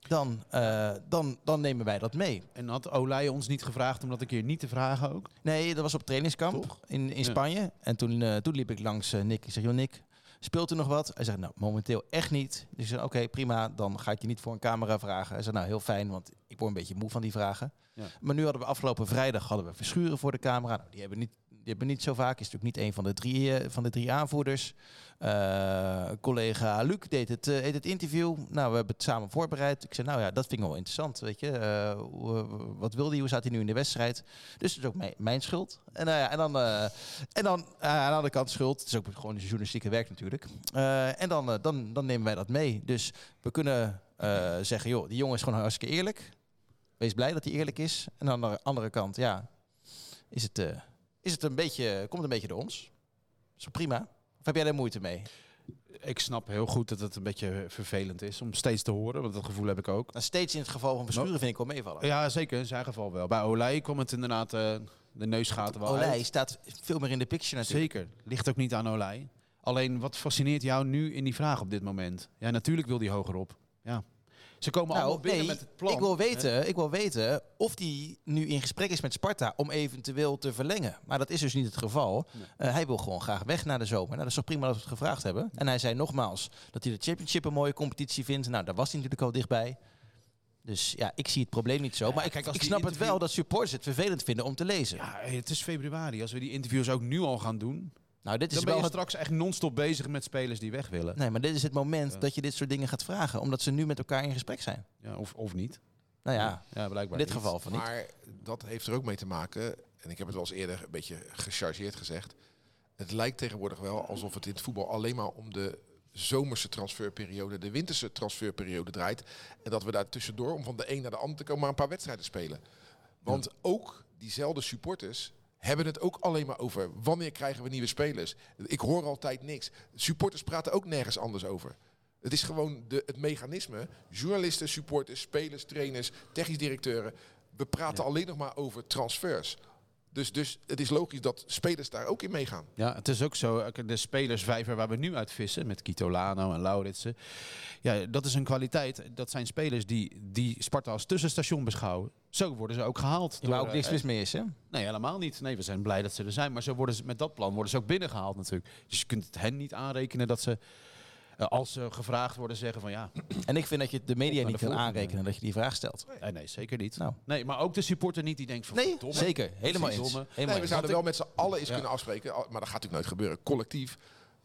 dan, eh, dan, dan nemen wij dat mee. En had Olij ons niet gevraagd om dat een keer niet te vragen ook? Nee, dat was op trainingskamp Toch? in, in Ja. Spanje. En toen, toen liep ik langs Nick. Ik zeg, joh Nick, speelt er nog wat? Hij zegt, nou, momenteel echt niet. Dus ik zei, oké, prima, dan ga ik je niet voor een camera vragen. Hij zei, nou, heel fijn, want ik word een beetje moe van die vragen. Maar nu hadden we afgelopen vrijdag hadden we Verschuren voor de camera. Nou, die hebben niet, die hebben niet zo vaak. Is natuurlijk niet een van de drie, eh, van de drie aanvoerders. Eh, collega Luc deed het, eh, deed het interview. Nou, we hebben het samen voorbereid. Ik zei, nou ja, dat vind ik wel interessant. Weet je, wat wilde hij? Hoe staat hij nu in de wedstrijd? Dus het is ook mijn, schuld. En, nou ja, en dan, en dan aan de andere kant schuld. Het is ook gewoon journalistieke werk natuurlijk. En dan, dan, dan nemen wij dat mee. Dus we kunnen zeggen, joh, die jongen is gewoon hartstikke eerlijk. Wees blij dat hij eerlijk is. En aan de andere kant, ja, is het, eh, is het een beetje, komt het een beetje door ons. Zo prima. Of heb jij daar moeite mee? Ik snap heel goed dat het een beetje vervelend is om steeds te horen, want dat gevoel heb ik ook. Nou, steeds in het geval van Verschuren vind ik wel meevallen. Ja, zeker, in zijn geval wel. Bij Olij kwam het inderdaad eh, de neusgaten wel Olij uit. staat veel meer in de picture natuurlijk. Zeker, ligt ook niet aan Olij. Alleen, wat fascineert jou nu in die vraag op dit moment? Ja, natuurlijk wil die hoger op. Ja. Ze komen allemaal Nou, binnen nee, met het plan. ik wil, weten, ik wil weten of die nu in gesprek is met Sparta om eventueel te verlengen. Maar dat is dus niet het geval. Eh, hij wil gewoon graag weg naar de zomer. Nou, dat is toch prima dat we het gevraagd hebben. En hij zei nogmaals dat hij de Championship een mooie competitie vindt. Nou, daar was hij natuurlijk al dichtbij. Dus ja, ik zie het probleem niet zo. Ja, maar ik, kijk, ik snap het wel dat supporters het vervelend vinden om te lezen. Ja, het is februari. Als we die interviews ook nu al gaan doen, nou, dit is dan ben wel je het straks echt non-stop bezig met spelers die weg willen. Nee, maar dit is het moment Ja. dat je dit soort dingen gaat vragen. Omdat ze nu met elkaar in gesprek zijn. Ja, of, of niet. Nou ja, ja blijkbaar in dit niet. geval van niet. Maar dat heeft er ook mee te maken, en ik heb het wel eens eerder een beetje gechargeerd gezegd. Het lijkt tegenwoordig wel alsof het in het voetbal alleen maar om de zomerse transferperiode, de winterse transferperiode draait. En dat we daar tussendoor, om van de een naar de ander te komen, maar een paar wedstrijden spelen. Want ook diezelfde supporters hebben het ook alleen maar over wanneer krijgen we nieuwe spelers. Ik hoor altijd niks. Supporters praten ook nergens anders over. Het is gewoon de, het mechanisme. Journalisten, supporters, spelers, trainers, technisch directeuren. We praten alleen nog maar over transfers. Dus, dus het is logisch dat spelers daar ook in meegaan. Ja, het is ook zo, eh, de spelersvijver waar we nu uit vissen, met Kitolano en Lauritsen. Ja, dat is een kwaliteit. Dat zijn spelers die, die Sparta als tussenstation beschouwen. Zo worden ze ook gehaald. Waar ook door, niks eh, mis mee is, hè? Nee, helemaal niet. Nee, we zijn blij dat ze er zijn. Maar zo worden ze, met dat plan worden ze ook binnengehaald natuurlijk. Dus je kunt het hen niet aanrekenen dat ze, eh, als ze gevraagd worden, zeggen van ja... *clears throat* En ik vind dat je de media niet kan aanrekenen dat je die vraag stelt. Nee, nee zeker niet. Nou. Nee, maar ook de supporter niet die denkt van... Nee, zeker. Helemaal eens. Helemaal Nee, we zouden wel met z'n allen eens Ja. kunnen afspreken, maar dat gaat natuurlijk nooit gebeuren. Collectief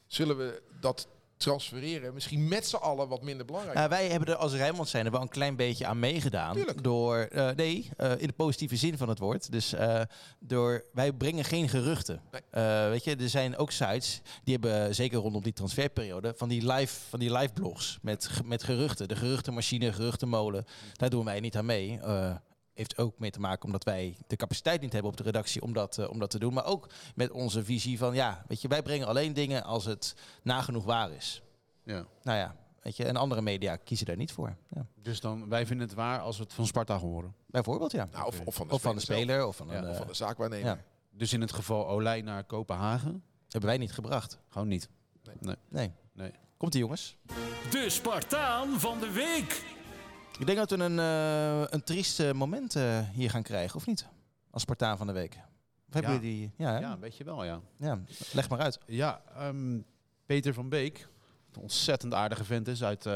zullen we dat transfereren misschien met z'n allen wat minder belangrijk. Nou, wij hebben er als Rijnmond zijn er wel een klein beetje aan meegedaan. Tuurlijk. Door, eh, nee, eh, in de positieve zin van het woord. Dus eh, door, wij brengen geen geruchten. Nee. Weet je, er zijn ook sites die hebben, zeker rondom die transferperiode, van die live, van die live blogs met, met geruchten. De geruchtenmachine, geruchtenmolen. Daar doen wij niet aan mee. Eh, heeft ook mee te maken omdat wij de capaciteit niet hebben op de redactie om dat, eh, om dat te doen. Maar ook met onze visie van, ja, weet je, wij brengen alleen dingen als het nagenoeg waar is. Ja. Nou ja, weet je, en andere media kiezen daar niet voor. Ja. Dus dan, wij vinden het waar als we het van Sparta horen. Bijvoorbeeld, ja. nou, of, of van de, Of van de zelf, speler, of van, Ja, een, of eh, van de zaakwaarnemer. ja. Dus in het geval Olij naar Kopenhagen, hebben wij niet gebracht. gewoon niet. Nee. Nee. Komt ie, jongens. De Spartaan van de week. Ik denk dat we een, eh een triest eh, moment eh, hier gaan krijgen, of niet? Als Spartaan van de week. Of hebben Ja. jullie die? Ja? Ja, weet je wel, ja. ja, leg maar uit. Ja, ehm, Peter van Beek, een ontzettend aardige vent is uit,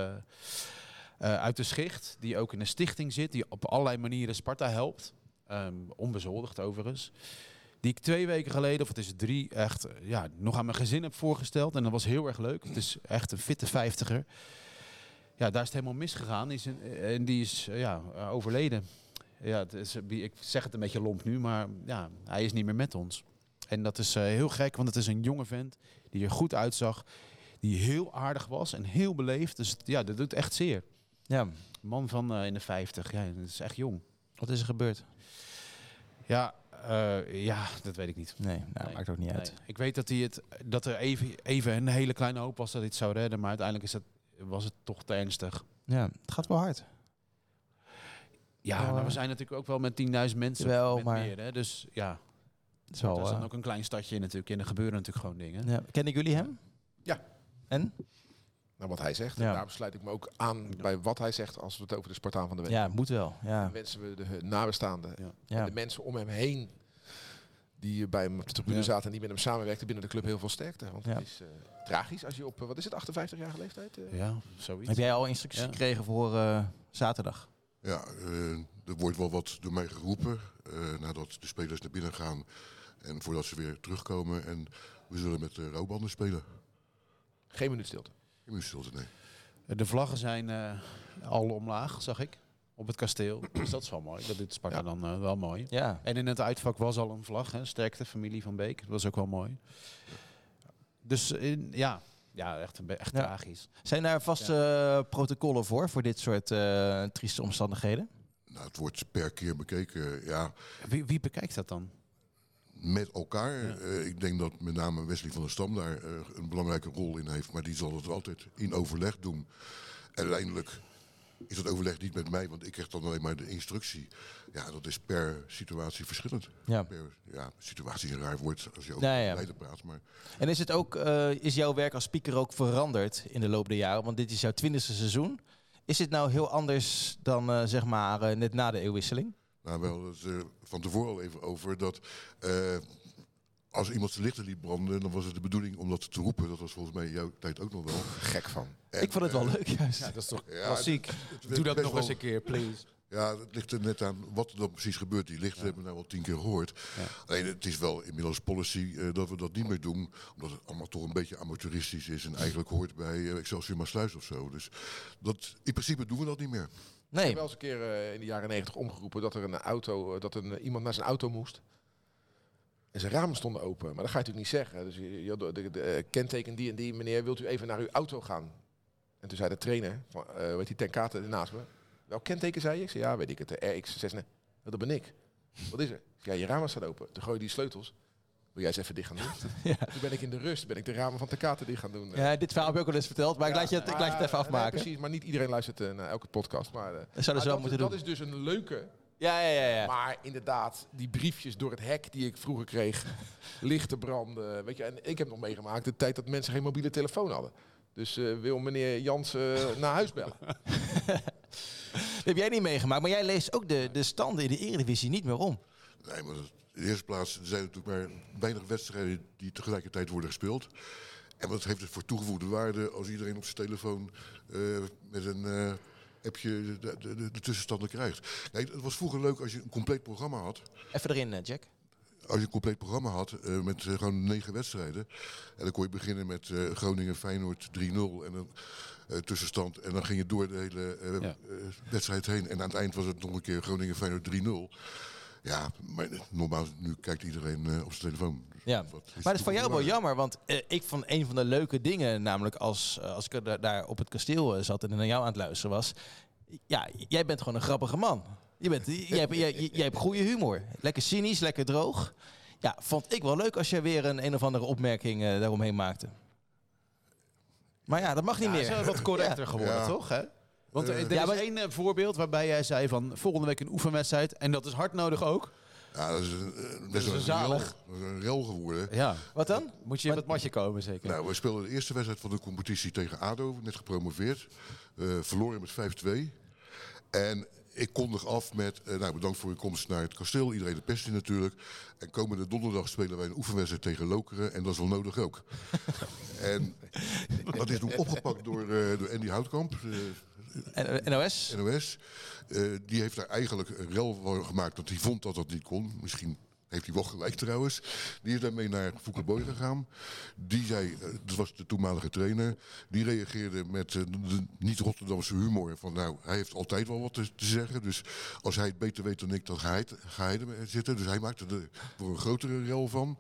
uit de Schicht. Die ook in een stichting zit, die op allerlei manieren Sparta helpt. Ehm, onbezoldigd overigens. Die ik twee weken geleden, of het is drie, echt ja, nog aan mijn gezin heb voorgesteld. En dat was heel erg leuk. Het is echt een fitte vijftiger. Ja, daar is het helemaal misgegaan. Is een- eh, en die is eh, ja, overleden. Ja, het is, eh, ik zeg het een beetje lomp nu, maar ja, hij is niet meer met ons. En dat is heel gek, want het is een jonge vent die er goed uitzag. Die heel aardig was en heel beleefd. Dus ja, dat doet echt zeer. Ja, man van in de 50, ja, dat is echt jong. wat is er gebeurd? Ja, ja dat weet ik niet. Nee, nou, Nee, maakt ook niet uit. Nee. Ik weet dat, hij het, dat er even, even een hele kleine hoop was dat hij het zou redden. Maar uiteindelijk is het, was het toch te ernstig. Ja, het gaat wel hard. Ja, maar we zijn natuurlijk ook wel met 10.000 mensen. Wel, met maar- meer, hè? Dus ja, Het is dat is dan eh, ook een klein stadje natuurlijk. En er gebeuren natuurlijk gewoon dingen. ja. Kennen jullie hem? Ja. En? Nou, wat hij zegt. Ja. En daarom sluit ik me ook aan bij wat hij zegt als we het over de Spartaan van de Week Ja, moet wel. Ja. Dan wensen we de nabestaanden Ja. en Ja. de mensen om hem heen die bij hem op de tribune Ja. zaten en die met hem samenwerkten binnen de club heel veel sterkte. Want Ja. het is eh, tragisch als je op, eh, wat is het, 58-jarige leeftijd? eh, Ja, zoiets. Heb jij al instructies Ja. gekregen voor eh, zaterdag? Ja, eh, er wordt wel wat door mij geroepen eh, nadat de spelers naar binnen gaan en voordat ze weer terugkomen. En we zullen met de rouwbanden spelen. Geen minuut stilte. Je moet stilte, nee. De vlaggen zijn eh, al omlaag, zag ik. Op het kasteel. *clears throat* Dus dat is wel mooi. Dat doet Sparta Ja. dan eh, wel mooi. Ja. En in het uitvak was al een vlag. Hè? Sterkte, familie van Beek. Dat was ook wel mooi. Dus in, ja. ja, echt, echt Ja. tragisch. Zijn daar vast eh, protocollen voor, voor dit soort eh, trieste omstandigheden? Nou, het wordt per keer bekeken, ja, Wie, wie bekijkt dat dan? met elkaar. Ik denk dat met name Wesley van der Stam daar een belangrijke rol in heeft. Maar die zal het altijd in overleg doen. En uiteindelijk is dat overleg niet met mij, want ik krijg dan alleen maar de instructie. Ja, dat is per situatie verschillend. Ja. Per ja, situatie is een raar woord als je over Ja, praat. Maar En is het ook, eh, is jouw werk als speaker ook veranderd in de loop der jaren? Want dit is jouw twintigste seizoen. Is dit nou heel anders dan eh, zeg maar eh, net na de eeuwwisseling? Nou, wel het, eh, van tevoren al even over dat als iemand zijn lichten liet branden, dan was het de bedoeling om dat te roepen. Dat was volgens mij in jouw tijd ook nog wel. Gek van. En, ik vond het wel eh, leuk juist. dat is toch ja, klassiek. het Doe dat nog wel- eens een keer, please. Ja, het ligt er net aan wat er dan precies gebeurt. Die lichten hebben we nou al tien keer gehoord. Alleen het is wel inmiddels policy eh, dat we dat niet meer doen. Omdat het allemaal toch een beetje amateuristisch is. En eigenlijk hoort bij uh, Excelsior Maasluis of zo. Dus dat, in principe doen we dat niet meer. Ik heb Nee, wel eens een keer eh, in de jaren negentig omgeroepen dat er een auto, dat een, iemand naar zijn auto moest. En zijn ramen stonden open. Maar dat ga je natuurlijk niet zeggen. Dus je, de, de, de, eh, kenteken die en die, meneer, wilt u even naar uw auto gaan? En toen zei de trainer, van, eh weet die ten kate naast me. Welk kenteken zei je? Ik zei, ja, weet ik het, de RX6. Nee, dat ben ik. Wat is er? Ja, je ramen staan open. Toen gooi je die sleutels. Wil jij eens even dicht gaan doen? *laughs* Ja. Toen ben ik in de rust, ben ik de ramen van ten kate dicht gaan doen. ja, dit verhaal heb ik ook al eens verteld, maar ik, laat je het, ik laat je het even nee, afmaken. precies, maar niet iedereen luistert eh, naar elke podcast. Maar, eh, Dat maar wel dat, moeten dat doen. is dus een leuke. Ja, ja, ja. ja. Maar inderdaad, die briefjes door het hek die ik vroeger kreeg, *laughs* lichten branden. Weet je, en ik heb nog meegemaakt de tijd dat mensen geen mobiele telefoon hadden. Dus eh, wil meneer Jansen naar huis bellen? Dat *laughs* *laughs* heb jij niet meegemaakt, maar jij leest ook de, de standen in de Eredivisie niet meer om. Nee, maar in de eerste plaats er zijn natuurlijk maar weinig wedstrijden die tegelijkertijd worden gespeeld. En wat heeft het voor toegevoegde waarde als iedereen op zijn telefoon eh, met een eh appje de, de, de, de tussenstanden krijgt. Kijk, het was vroeger leuk als je een compleet programma had. Even erin, eh, Jack. als je een compleet programma had eh, met eh, gewoon negen wedstrijden. En dan kon je beginnen met eh, Groningen-Feyenoord 3-0 en dan eh, tussenstand. En dan ging je door de hele Ja. wedstrijd heen. En aan het eind was het nog een keer Groningen-Feyenoord 3-0. Ja, maar normaal nu kijkt iedereen eh, op zijn telefoon. Dus Ja. Maar dat is voor jou wel jammer, want eh, ik vond een van de leuke dingen, namelijk als, eh, als ik er daar- op het kasteel zat en naar jou aan het luisteren was. Ja, jij bent gewoon een grappige man. Je bent, jij, hebt, jij, jij hebt goede humor. Lekker cynisch, lekker droog. Ja, vond ik wel leuk als jij weer een een of andere opmerking daaromheen maakte. Maar ja, dat mag niet Ja, meer. is wel wat *laughs* correcter geworden, Ja. toch? Hè? Want er, er Ja, is maar- één eh, voorbeeld waarbij jij zei van volgende week een oefenwedstrijd. En dat is hard nodig ook. Ja, dat is, een, eh, is wel een zalig. rel- dat is een rel geworden. Ja. Wat dan? Moet je op het matje komen, zeker. Nou, we speelden de eerste wedstrijd van de competitie tegen ADO, net gepromoveerd. Eh verloren met 5-2. En ik kondig af met, eh, nou bedankt voor je komst naar het kasteel. Iedereen de pest in natuurlijk. En komende donderdag spelen wij een oefenwedstrijd tegen Lokeren. En dat is wel nodig ook. *laughs* en dat is toen opgepakt door, eh, door Andy Houtkamp, eh, NOS? NOS. Eh, die heeft daar eigenlijk een rel gemaakt dat hij vond dat dat niet kon. Misschien heeft hij wel gelijk trouwens. Die is daarmee naar Fouke Boy gegaan. Die zei, eh, dat was de toenmalige trainer. Die reageerde met eh, niet-Rotterdamse humor. Van nou, hij heeft altijd wel wat te, zeggen. Dus als hij het beter weet dan ik, dan ga hij, ga er zitten. Dus hij maakte er voor een grotere rel van.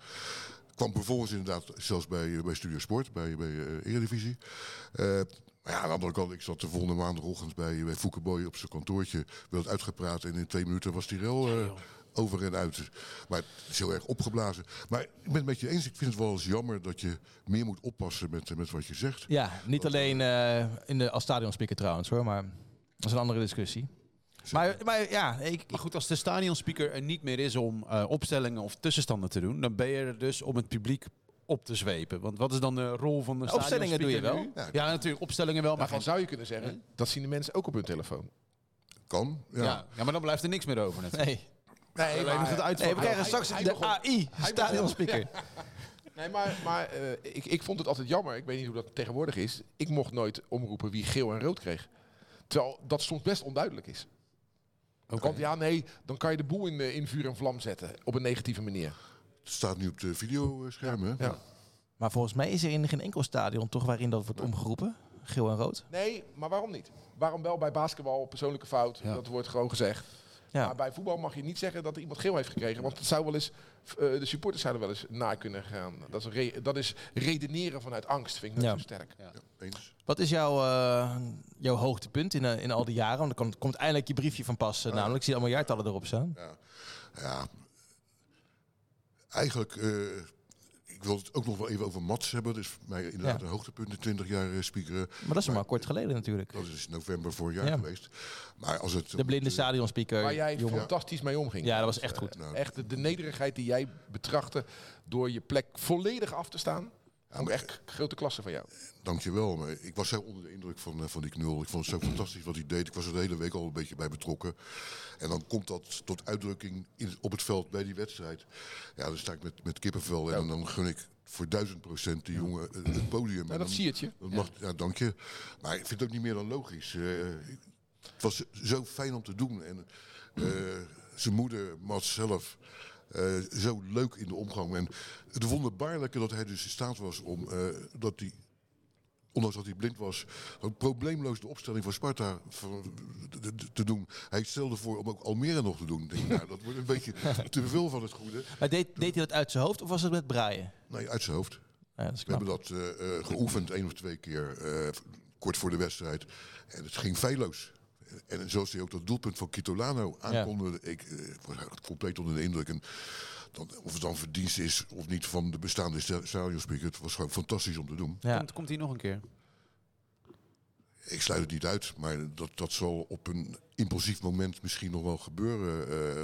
Kwam vervolgens inderdaad zelfs bij, bij Studio Sport, bij, bij Eredivisie. Maar ja, aan de andere kant, ik zat de volgende maandagochtend bij, bij op zijn kantoortje. Werd het uitgepraat en in twee minuten was die rel eh, over en uit. Maar het is heel erg opgeblazen. Maar ik ben het met je eens. Ik vind het wel eens jammer dat je meer moet oppassen met, eh, met wat je zegt. Ja, niet alleen eh, in de, als stadionspeaker trouwens hoor, maar dat is een andere discussie. Maar, maar ja, ik, Maar goed, als de stadionspeaker er niet meer is om eh, opstellingen of tussenstanden te doen, dan ben je er dus om het publiek op te zwepen. Want wat is dan de rol van de Opstellingen doe je wel. nu? Ja, natuurlijk, opstellingen wel. Maar geen- zou je kunnen zeggen, dat zien de mensen ook op hun telefoon. Kan. Ja. ja. Ja. maar dan blijft er niks meer over. Net. nee. Nee, Alleen nog het we krijgen straks hij de AI, stadionspeaker. Nee, maar, maar eh, ik, ik vond het altijd jammer. Ik weet niet hoe dat tegenwoordig is. Ik mocht nooit omroepen wie geel en rood kreeg. Terwijl dat soms best onduidelijk is. Want ja, nee, dan kan je de boel in, eh, in vuur en vlam zetten. Op een negatieve manier. Het staat nu op de videoschermen. Ja. Maar volgens mij is er in geen enkel stadion toch waarin dat wordt omgeroepen. Geel en rood. Nee, maar waarom niet? Waarom wel bij basketbal persoonlijke fout? Ja. Dat wordt gewoon gezegd. Ja. Maar bij voetbal mag je niet zeggen dat er iemand geel heeft gekregen. Want het zou wel eens, eh, de supporters zouden wel eens na kunnen gaan. Dat is, re- dat is redeneren vanuit angst, vind ik dat Ja. zo sterk. Eens. Wat is jouw, eh, jouw hoogtepunt in, eh, in al die jaren? Want er komt, komt eindelijk je briefje van pas. namelijk, ik zie allemaal jaartallen erop staan. Ja, ja. Eigenlijk, eh, ik wil het ook nog wel even over Mats hebben. Dat is voor mij inderdaad Ja. een hoogtepunt in 20 jaar eh, speakeren. Maar dat is maar kort geleden natuurlijk. Dat is november vorig jaar Ja. geweest. Maar als het De blinde stadionspeaker. Waar jij jongen. fantastisch mee omging. Ja, dat was echt goed. Nou, Echt de, de nederigheid die jij betrachtte door je plek volledig af te staan. Ik echt grote klasse van jou. Dankjewel. Maar ik was zo onder de indruk van, eh, van die knul. Ik vond het zo *clears throat* fantastisch wat hij deed. Ik was er de hele week al een beetje bij betrokken. En dan komt dat tot uitdrukking in, op het veld bij die wedstrijd. Ja, dan sta ik met, met kippenvel. En dan gun ik voor duizend procent die jongen het podium. Ja, dat zie je. Dat mag, ja. dank je. Maar ik vind het ook niet meer dan logisch. Eh, het was zo fijn om te doen. En eh, zijn moeder, Mats zelf, eh, zo leuk in de omgang. En het wonderbaarlijke dat hij dus in staat was om eh, dat hij. Ondanks dat hij blind was, probleemloos de opstelling van Sparta te- doen. Hij stelde voor om ook Almere nog te doen. Denk, nou, dat wordt een beetje te veel van het goede. Maar deed, deed hij dat uit zijn hoofd of was het met braaien? Nee, uit zijn hoofd. Ja, We hebben dat eh, geoefend één of twee keer, kort voor de wedstrijd. En het ging feilloos. En zoals hij ook dat doelpunt van Kitolano aankondigde, ik eh, was compleet onder de indruk. En dan, of het dan verdienst is of niet van de bestaande sta- stadionspeaker, het was gewoon fantastisch om te doen. Ja. Komt, komt hij nog een keer? Ik sluit het niet uit, maar dat, dat zal op een impulsief moment misschien nog wel gebeuren. Eh,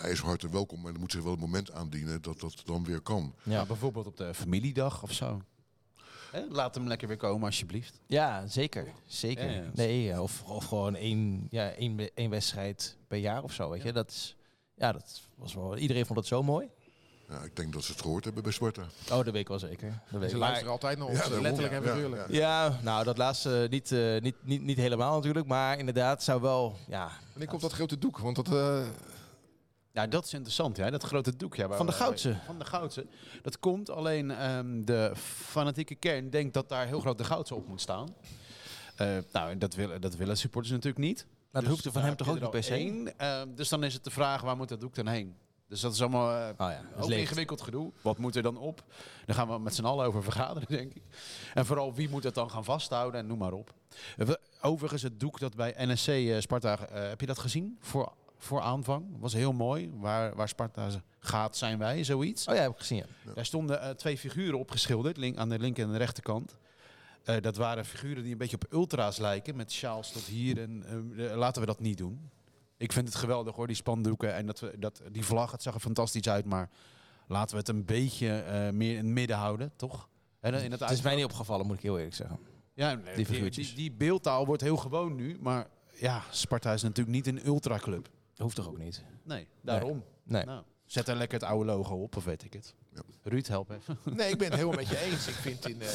hij is hartelijk welkom, maar er moet zich wel een moment aandienen dat dat dan weer kan. Ja. Ja, bijvoorbeeld op de familiedag of zo. Hè, laat hem lekker weer komen, alsjeblieft. Ja, zeker. Zeker. Ja. Nee, ja, of, of gewoon één, ja, één, één wedstrijd per jaar of zo. Weet je? Dat, is, ja, dat was wel. Iedereen vond het zo mooi. Ja, ik denk dat ze het gehoord hebben bij Sparta. Oh, dat weet ik wel zeker. Dat weet Ze ik. luisteren Maar, altijd naar ons, Ja, eh, letterlijk en ja, figuurlijk. ja. ja, nou, dat laatste niet, eh, niet, niet, niet helemaal natuurlijk. Maar inderdaad, zou wel. Ja, En ik op dat grote doek, want dat... eh, Ja, dat is interessant, ja. Dat grote doek. Ja, Van de Goudse. Van de Goudse. Dat komt alleen ehm, de fanatieke kern denkt dat daar heel groot de Goudse op moet staan. Eh, nou, dat willen, dat willen supporters natuurlijk niet. Maar dat Dus hoeft er van hem toch ook niet er per se? Ehm, dus dan is het de vraag, waar moet dat doek dan heen? Dus dat is allemaal eh, Oh ja, dat ook ingewikkeld gedoe. Wat moet er dan op? Daar gaan we met z'n allen over vergaderen, denk ik. En vooral, wie moet het dan gaan vasthouden en noem maar op. Eh, Overigens, het doek dat bij NSC Sparta, heb je dat gezien? Voor, voor aanvang. Was heel mooi. Waar, waar Sparta gaat, zijn wij, zoiets. Oh ja, heb ik gezien. Ja. Daar stonden eh, twee figuren opgeschilderd, link, aan de linker en de rechterkant. Eh, dat waren figuren die een beetje op ultra's lijken, met sjaals tot hier. En, eh, laten we dat niet doen. Ik vind het geweldig hoor, die spandoeken en dat we, dat, die vlag. Het zag er fantastisch uit, maar laten we het een beetje eh, meer in het midden houden, toch? En in het Het is mij niet opgevallen, moet ik heel eerlijk zeggen. ja, die die, figuurtjes. die, die beeldtaal wordt heel gewoon nu, maar ja, Sparta is natuurlijk niet een ultraclub. Dat hoeft toch ook niet? Nee, daarom. Nee. Nou, zet er lekker het oude logo op, of weet ik het. Ja. Ruud, help even. *laughs* Nee, ik ben het helemaal met je eens. Ik vind in, eh,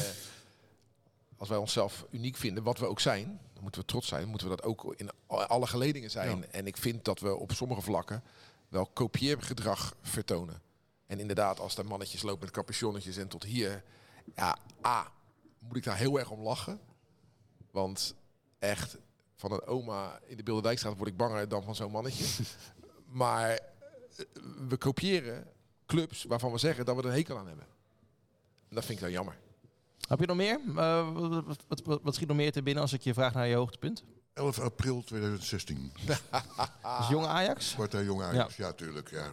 als wij onszelf uniek vinden, wat we ook zijn, dan moeten we trots zijn. Moeten we dat ook in alle geledingen zijn. En ik vind dat we op sommige vlakken wel kopieergedrag vertonen. En inderdaad, als er mannetjes lopen met capuchonnetjes en tot hier, ja, A, moet ik daar heel erg om lachen. Want echt, van een oma in de Bilderdijkstraat word ik banger dan van zo'n mannetje. *laughs* maar eh, we kopiëren clubs waarvan we zeggen dat we er een hekel aan hebben. En dat vind ik dan jammer. Heb je nog meer? Eh, wat, wat, wat, wat schiet nog meer te binnen als ik je vraag naar je hoogtepunt? 11 april 2016. *laughs* Dus jonge Ajax? Sparta Jong Ajax, ja, tuurlijk. Ja.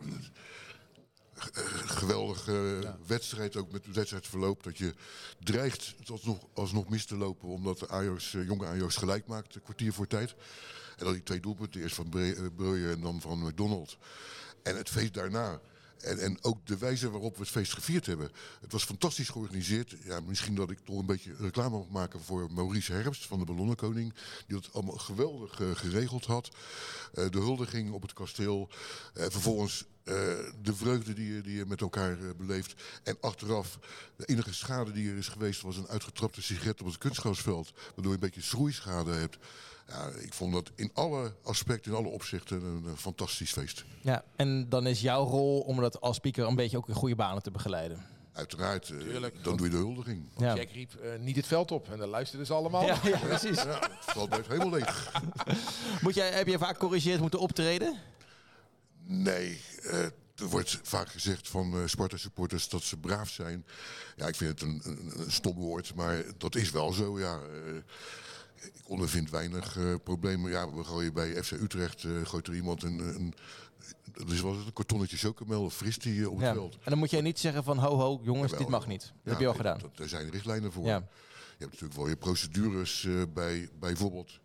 Eh, Geweldige wedstrijd, ook met het wedstrijdverloop. Dat je dreigt het alsnog, alsnog mis te lopen, omdat Ajax, eh, jonge Ajax gelijk maakt, een kwartier voor tijd. En dan die twee doelpunten, eerst van Bre- eh, Breuer en dan van McDonald. En het feest daarna. En, en ook de wijze waarop we het feest gevierd hebben. Het was fantastisch georganiseerd. Ja, misschien dat ik toch een beetje reclame mag maken voor Maurice Herbst van de Ballonnenkoning. Die dat allemaal geweldig eh, geregeld had. Eh, de huldiging op het kasteel. Eh, vervolgens de vreugde die je, die je met elkaar beleeft. En achteraf, de enige schade die er is geweest was een uitgetrapte sigaret op het kunstgrasveld. Waardoor je een beetje schroeischade hebt. Ja, ik vond dat in alle aspecten, in alle opzichten een, fantastisch feest. Ja, en dan is jouw rol om dat als speaker een beetje ook in goede banen te begeleiden. Uiteraard, eh, Tuurlijk. dan doe je de huldiging. Ja, Jack riep eh, niet het veld op. En dan luisterden ze allemaal. ja, ja precies. Ja, het veld blijft helemaal leeg. *laughs* Moet jij, heb je vaak corrigeerd moeten optreden? Nee, eh, er wordt vaak gezegd van eh Sparta-supporters dat ze braaf zijn. Ja, ik vind het een, een, een stom woord, maar dat is wel zo, ja. Eh, ik ondervind weinig eh, problemen. Ja, we gooien bij FC Utrecht, eh gooit er iemand een... een dat is wel eens een kartonnetje chocomel of fris die op het Ja. veld. En dan moet jij niet zeggen van ho ho jongens, dit mag niet. Dat Ja, heb je al gedaan. dat- daar zijn richtlijnen voor. Ja. Je hebt natuurlijk wel je procedures eh, bij bijvoorbeeld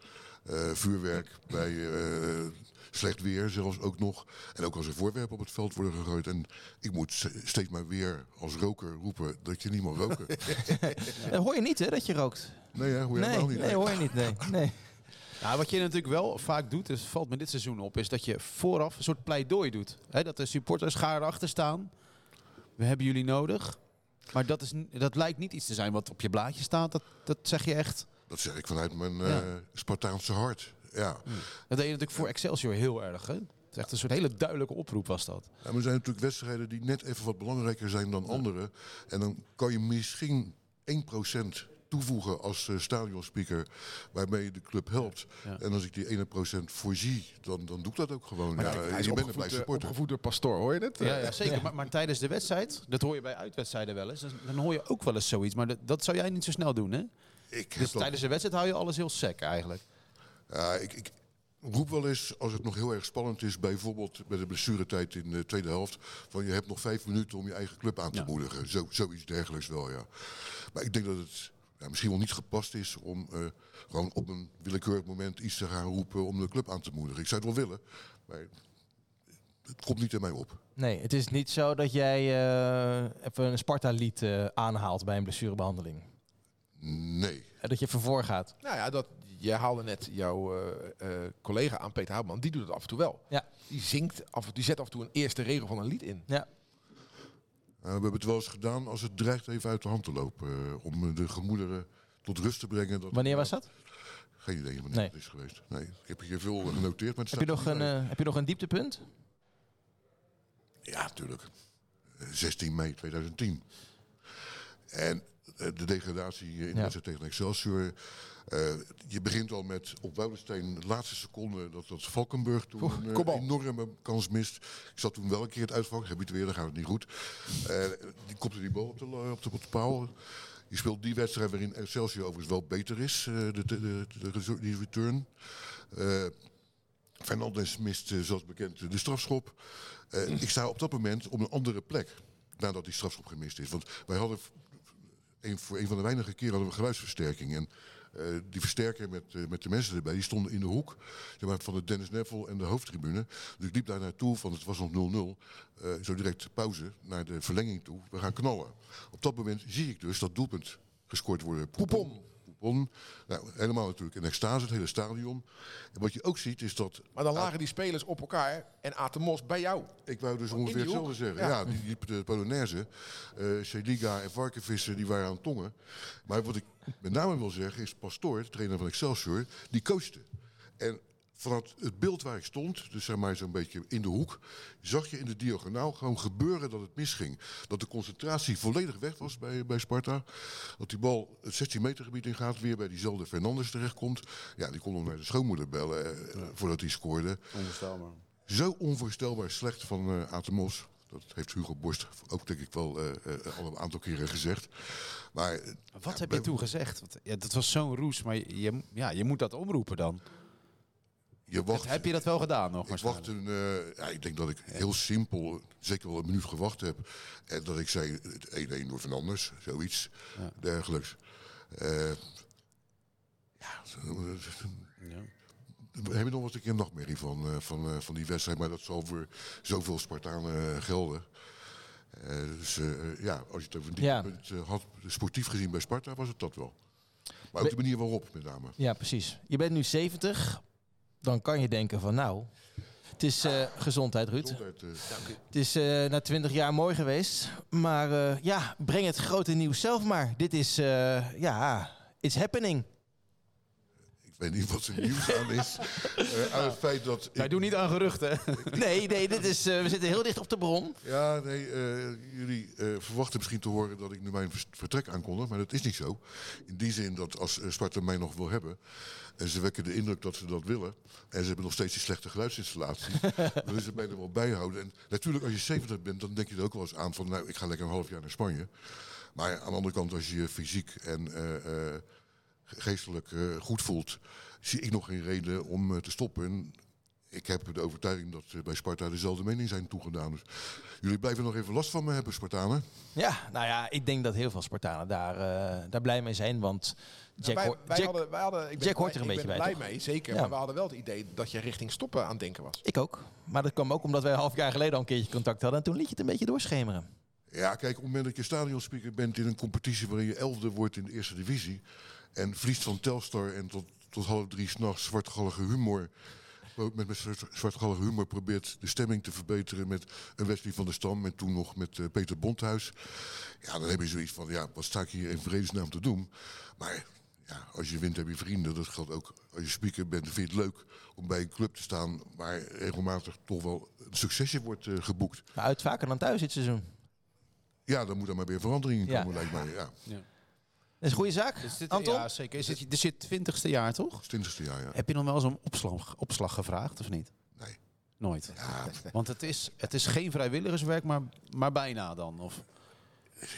eh, vuurwerk, bij eh, slecht weer zelfs ook nog. En ook als er voorwerpen op het veld worden gegooid. En ik moet steeds maar weer als roker roepen dat je niet mag roken. *laughs* Dat hoor je niet hè, dat je rookt. nee, hè, hoe Nee, helemaal niet. nee, hoor je niet. Nee. *laughs* nee. Nou, wat je natuurlijk wel vaak doet, dus valt me dit seizoen op, is dat je vooraf een soort pleidooi doet. Hè, dat de supporters gaan erachter staan. We hebben jullie nodig. Maar dat, is, dat lijkt niet iets te zijn wat op je blaadje staat. Dat, dat zeg je echt. Dat zeg ik vanuit mijn eh. Spartaanse hart. Ja. Dat deed je natuurlijk voor Excelsior heel erg. Hè? Het is echt een soort hele duidelijke oproep was dat. Ja, maar er zijn natuurlijk wedstrijden die net even wat belangrijker zijn dan andere. En dan kan je misschien 1% toevoegen als eh, stadionspeaker waarmee je de club helpt. Ja. En als ik die 1% voorzie, dan, dan doe ik dat ook gewoon. Ja, Hij is je bent opgevoed, erbij eh, supporter. opgevoed door pastoor, hoor je het? Ja, ja zeker. *laughs* Maar, maar tijdens de wedstrijd, dat hoor je bij uitwedstrijden wel eens. Dan, hoor je ook wel eens zoiets. Maar dat, dat zou jij niet zo snel doen, hè? Ik, heb Dus dat- tijdens de wedstrijd hou je alles heel sec eigenlijk. Ja, ik, ik roep wel eens, als het nog heel erg spannend is, bijvoorbeeld bij de blessuretijd in de tweede helft, van je hebt nog vijf minuten om je eigen club aan te Ja. moedigen. Zo, zoiets dergelijks wel, ja. Maar ik denk dat het ja, misschien wel niet gepast is om eh, gewoon op een willekeurig moment iets te gaan roepen om de club aan te moedigen. Ik zou het wel willen, maar het komt niet in mij op. Nee, het is niet zo dat jij eh, even een Sparta-lied eh, aanhaalt bij een blessurebehandeling. Nee. En dat je even voor gaat. Nou ja, dat, je haalde net jouw eh, eh, collega aan, Peter Houtman. Die doet het af en toe wel. Ja. Die zingt, af, die zet af en toe een eerste regel van een lied in. Ja. Uh, we hebben het wel eens gedaan als het dreigt even uit de hand te lopen. uh, om de gemoederen tot rust te brengen. Dat Wanneer was dat? Geen idee wanneer Nee. het is geweest. Nee, ik heb hier veel genoteerd. Maar het Heb je, nog een, eh, heb je nog een dieptepunt? natuurlijk. Eh, 16 mei 2010. En eh, de degradatie in de Ja. wedstrijd tegen Excelsior. Eh, je begint al met op Woudensteen de laatste seconde dat, dat Valkenburg toen een eh, enorme kans mist. Ik zat toen wel een keer het uitvak, gebied weer, dan gaat het niet goed. Eh, die kopte die bal op de, op de, op de paal. Je speelt die wedstrijd waarin Excelsior overigens wel beter is, de, de, de, die return. Fernandes mist, zoals bekend, de strafschop. Ik sta op dat moment op een andere plek nadat die strafschop gemist is. Want wij hadden een, voor een van de weinige keren hadden we geluidsversterking. En eh, die versterker met, eh, met de mensen erbij, die stonden in de hoek zeg maar, van de Dennis Neville en de hoofdtribune. Dus ik liep daar naartoe, van het was nog 0-0. eh, zo direct pauze naar de verlenging toe. We gaan knallen. Op dat moment zie ik dus dat doelpunt gescoord worden. Poupon. Nou, helemaal natuurlijk in extase, het hele stadion. En wat je ook ziet is dat Maar dan lagen die spelers op elkaar en Atemos bij jou. ik wou dus ongeveer hetzelfde zeggen. Ja. Ja, die, die de Polonaise, eh Seliga en Varkenvissen, die waren aan tongen. Maar wat ik met name wil zeggen is Pastoor, de trainer van Excelsior, die coachte. En vanuit het beeld waar ik stond, dus zeg maar zo'n beetje in de hoek, zag je in de diagonaal gewoon gebeuren dat het misging. Dat de concentratie volledig weg was bij, bij Sparta. Dat die bal het 16 meter gebied ingaat, weer bij diezelfde Fernandes terechtkomt. Ja, die kon nog naar de schoonmoeder bellen eh, voordat hij scoorde. Onvoorstelbaar. Zo onvoorstelbaar slecht van eh Atemos. Dat heeft Hugo Borst ook denk ik wel eh, eh, al een aantal keren gezegd. Maar Wat ja, heb je toen gezegd? Want, ja, dat was zo'n roes, maar je- ja, je moet dat omroepen dan. Je wacht, heb je dat wel gedaan nog? ik, wacht een, eh, ja, ik denk dat ik heel simpel, zeker wel een minuut gewacht heb. En dat ik zei, het 1-1 door Fernandes, zoiets Ja. dergelijks. Eh, ja, zo- Ja. We hebben nog eens een keer een nachtmerrie van, eh, van, eh, van die wedstrijd. Maar dat zal voor zoveel Spartanen eh, gelden. Eh, dus eh, ja, als je het over een Ja. eh, had, sportief gezien bij Sparta, was het dat wel. Maar ook de manier waarop, met name. Ja, precies. Je bent nu 70. Dan kan je denken van nou, het is eh, gezondheid Ruud. Gezondheid, eh, Het is eh, na 20 jaar mooi geweest. Maar eh, ja, breng het grote nieuws zelf maar. Dit is, eh, ja, it's happening. Ik weet niet wat er nieuws aan is. *laughs* Eh, aan het feit dat... Wij ik- doen niet aan geruchten. *laughs* Nee, nee, dit is, eh, we zitten heel dicht op de bron. Ja, nee, eh, jullie eh, verwachten misschien te horen dat ik nu mijn vertrek aankondig, maar dat is niet zo. In die zin dat als Sparta mij nog wil hebben, en ze wekken de indruk dat ze dat willen, en ze hebben nog steeds die slechte geluidsinstallatie, *laughs* willen ze mij er wel bijhouden. En natuurlijk, als je 70 bent, dan denk je er ook wel eens aan van, nou, ik ga lekker een half jaar naar Spanje. Maar aan de andere kant, als je je fysiek en eh, eh, geestelijk eh, goed voelt, zie ik nog geen reden om eh, te stoppen. En ik heb de overtuiging dat ze bij Sparta dezelfde mening zijn toegedaan. Dus jullie blijven nog even last van me hebben, Spartanen. Ja, nou ja, ik denk dat heel veel Spartanen daar, eh, daar blij mee zijn. Want Jack, wij, hoor- wij Jack- hadden, wij hadden, ik ben Jack hoort er een ik beetje ben bij, blij mee, zeker. Ja. Maar we hadden wel het idee dat je richting stoppen aan het denken was. ik ook. Maar dat kwam ook omdat wij een half jaar geleden al een keertje contact hadden. En toen liet je het een beetje doorschemeren. Ja, kijk, op het moment dat je stadionspeaker bent in een competitie waarin je elfde wordt in de eerste divisie. En verliest van Telstar en tot, tot half drie s'nachts zwartgallige humor. Met, met zwart- zwartgallige humor probeert de stemming te verbeteren met een Wesley van der Stam. En toen nog met eh, Peter Bondhuis. Ja, dan heb je zoiets van, ja, wat sta ik hier in vredesnaam te doen? Maar ja, als je wint heb je vrienden. Dat geldt ook als je speaker bent. Vind je het leuk om bij een club te staan waar regelmatig toch wel een succesje wordt eh, geboekt. Maar uit vaker dan thuis dit seizoen. Ja, dan moet er maar weer verandering in Ja. komen, lijkt mij. Ja, Dat is een goede zaak. Is dit, Anton? Ja, zeker. Is dit, dit is je twintigste jaar, toch? het twintigste jaar, ja. Heb je nog wel eens om opslag, opslag gevraagd, of niet? Nee. Nooit. Ja, Want het is, het is geen vrijwilligerswerk, maar, maar bijna dan. Of,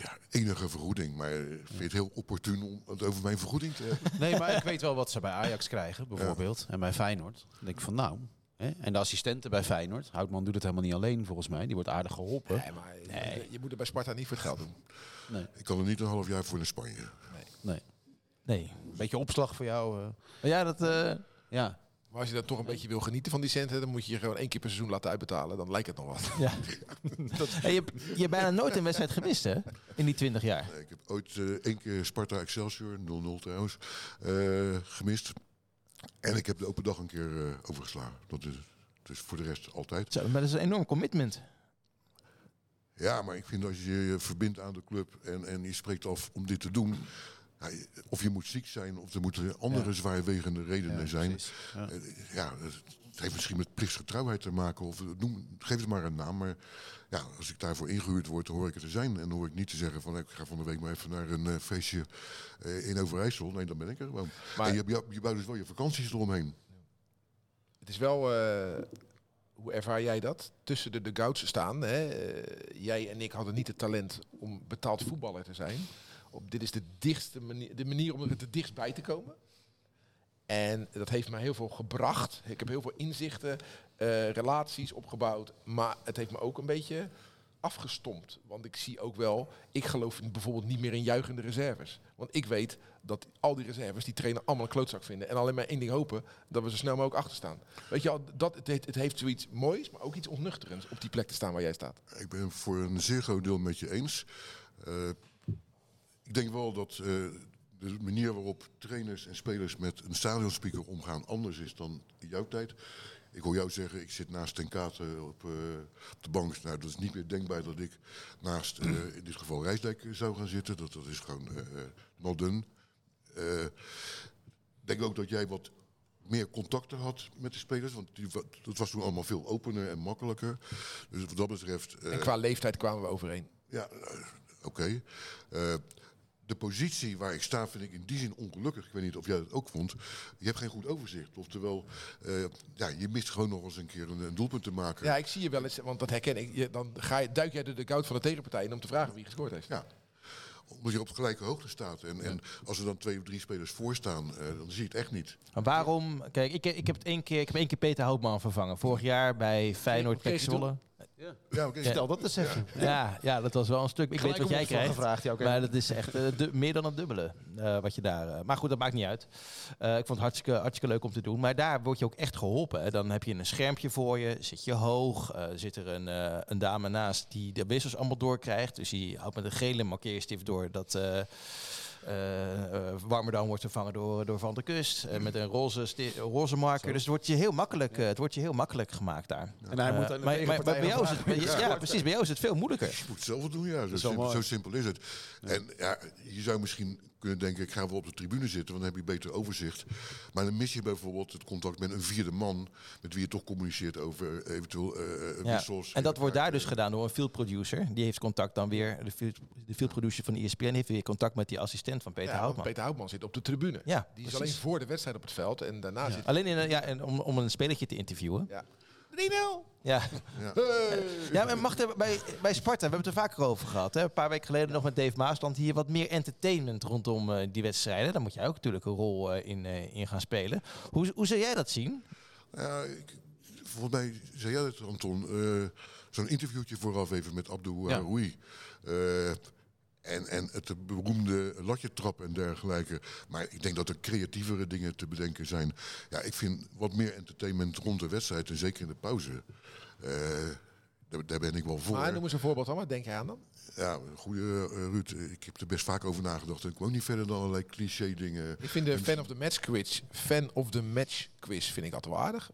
ja, enige vergoeding. Maar eh, vind je het heel opportun om het over mijn vergoeding te hebben? nee, maar ik weet wel wat ze bij Ajax krijgen, bijvoorbeeld. En bij Feyenoord. Dan denk ik van, nou... Hè? En de assistenten bij Feyenoord. Houtman doet het helemaal niet alleen, volgens mij. Die wordt aardig geholpen. Nee, maar je- je moet het bij Sparta niet voor het geld doen. Nee. Ik kan er niet een half jaar voor naar Spanje. Nee. Nee. Beetje opslag voor jou. eh, Maar ja, dat... eh, ja. Maar als je dan toch een beetje wil genieten van die centen, dan moet je je gewoon één keer per seizoen laten uitbetalen. Dan lijkt het nog wat. ja. *laughs* Hey, je, hebt- je hebt bijna nooit een wedstrijd gemist, hè? In die 20 jaar. Nee, Ik heb ooit eh, één keer Sparta Excelsior, 0-0 trouwens, eh, gemist. En ik heb de open dag een keer eh, overgeslagen. Dat is dus voor de rest altijd. Zo, maar dat is een enorm commitment. Ja, maar ik vind als je je verbindt aan de club en, en je spreekt af om dit te doen, ja, of je moet ziek zijn, of er moeten andere zwaarwegende redenen zijn. Ja. Eh, ja, het heeft misschien met plichtsgetrouwheid te maken. Of noem, geef het maar een naam. Maar ja, als ik daarvoor ingehuurd word, dan hoor ik het te zijn. En dan hoor ik niet te zeggen van ik ga van de week maar even naar een eh, feestje eh, in Overijssel. Nee, dan ben ik er gewoon. Maar- en je, je, je bouwt dus wel je vakanties eromheen. Het is wel, eh, hoe ervaar jij dat? Tussen de dugouts staan. Hè? eh, jij en ik hadden niet het talent om betaald voetballer te zijn. Op, dit is de, dichtste manier, de manier om er het dichtst bij te komen. En dat heeft mij heel veel gebracht. Ik heb heel veel inzichten, eh, relaties opgebouwd. Maar het heeft me ook een beetje afgestompt. Want ik zie ook wel, ik geloof bijvoorbeeld niet meer in juichende reserves. Want ik weet dat al die reserves die trainer allemaal een klootzak vinden. En alleen maar één ding hopen, dat we zo snel mogelijk achter staan. Weet je, dat, het, heeft, het heeft zoiets moois, maar ook iets onnuchterends op die plek te staan waar jij staat. Ik ben voor een zeer groot deel met je eens. Eh, ik denk wel dat eh, de manier waarop trainers en spelers met een stadionspeaker omgaan anders is dan in jouw tijd. Ik hoor jou zeggen, ik zit naast Ten Katen op, eh, op de bank. Nou, dat is niet meer denkbaar dat ik naast, eh, in dit geval Rijsdijk, zou gaan zitten. Dat, dat is gewoon not done. Eh, ik denk ook dat jij wat meer contacten had met de spelers. Want die, dat was toen allemaal veel opener en makkelijker. Dus wat dat betreft... En qua leeftijd kwamen we overeen. ja, oké. Eh, de positie waar ik sta vind ik in die zin ongelukkig. Ik weet niet of jij dat ook vond. Je hebt geen goed overzicht. Oftewel, eh, ja, je mist gewoon nog eens een keer een, een doelpunt te maken. Ja, ik zie je wel eens, want dat herken ik. Je, dan ga je, duik jij de dugout van de tegenpartij in om te vragen wie gescoord heeft. Ja. Omdat je op gelijke hoogte staat. En, en als er dan twee of drie spelers voor staan, eh, dan zie je het echt niet. Maar waarom? Kijk, ik, ik heb het één keer, ik heb één keer Peter Houtman vervangen. Vorig jaar bij Feyenoord Pek Zwolle. Ja, oké. Ja. Stel dat eens even. Ja, ja, dat was wel een stuk. Ik Gelijk weet wat jij krijgt. gevraagd, ja. Maar dat is echt eh, du- meer dan het dubbele eh, wat je daar. eh, maar goed, dat maakt niet uit. Eh, ik vond het hartstikke, hartstikke leuk om te doen. Maar daar word je ook echt geholpen. Hè. Dan heb je een schermpje voor je, zit je hoog. eh, zit er een, eh, een dame naast die de wissels allemaal doorkrijgt. Dus die houdt met een gele markeerstift door dat. Eh eh Warmerdam wordt vervangen door, door Van der Kust. eh, met een roze, marker. Dus het wordt je heel makkelijk, het wordt je heel makkelijk gemaakt daar. En hij moet maar, maar, bij jou is het, ja, precies. Bij jou is het veel moeilijker. Je moet het zelf doen, ja. Zo, zo simpel is het. En ja, je zou misschien kunnen denken, ik ga wel op de tribune zitten, want dan heb je beter overzicht. Maar dan mis je bijvoorbeeld het contact met een vierde man, met wie je toch communiceert over eventueel eh Ja. wissels. En dat wordt daar dus gedaan door een field producer. Die heeft contact dan weer, de field, de field producer van E ESPN heeft weer contact met die assistent van Peter Ja, Houtman. Peter Houtman zit op de tribune. Ja, Die is alleen voor de wedstrijd op het veld en daarna zit Alleen in, een- ja, en om, om een spelertje te interviewen. Ja. 3-0! Ja, Ja. ja maar mag er bij, bij Sparta, we hebben het er vaker over gehad. Hè? Een paar weken geleden nog met Dave Maasland hier wat meer entertainment rondom eh, die wedstrijden. Daar moet jij ook natuurlijk een rol eh, in, eh, in gaan spelen. Hoe, hoe zou jij dat zien? Ja, ik, volgens mij zei jij het, Anton. eh, Zo'n interviewtje vooraf even met Abdou. Haroui. Eh, en, en het beroemde latje trap en dergelijke. Maar ik denk dat er creatievere dingen te bedenken zijn. Ja, ik vind wat meer entertainment rond de wedstrijd en zeker in de pauze. eh, daar, daar ben ik wel voor. Maar noem eens een voorbeeld dan, wat denk jij aan dan? Ja, goede eh, Ruud. Ik heb er best vaak over nagedacht. En ik kwam niet verder dan allerlei cliché dingen. Ik vind de fan of the match quiz, fan of the match quiz vind ik altijd wel aardig.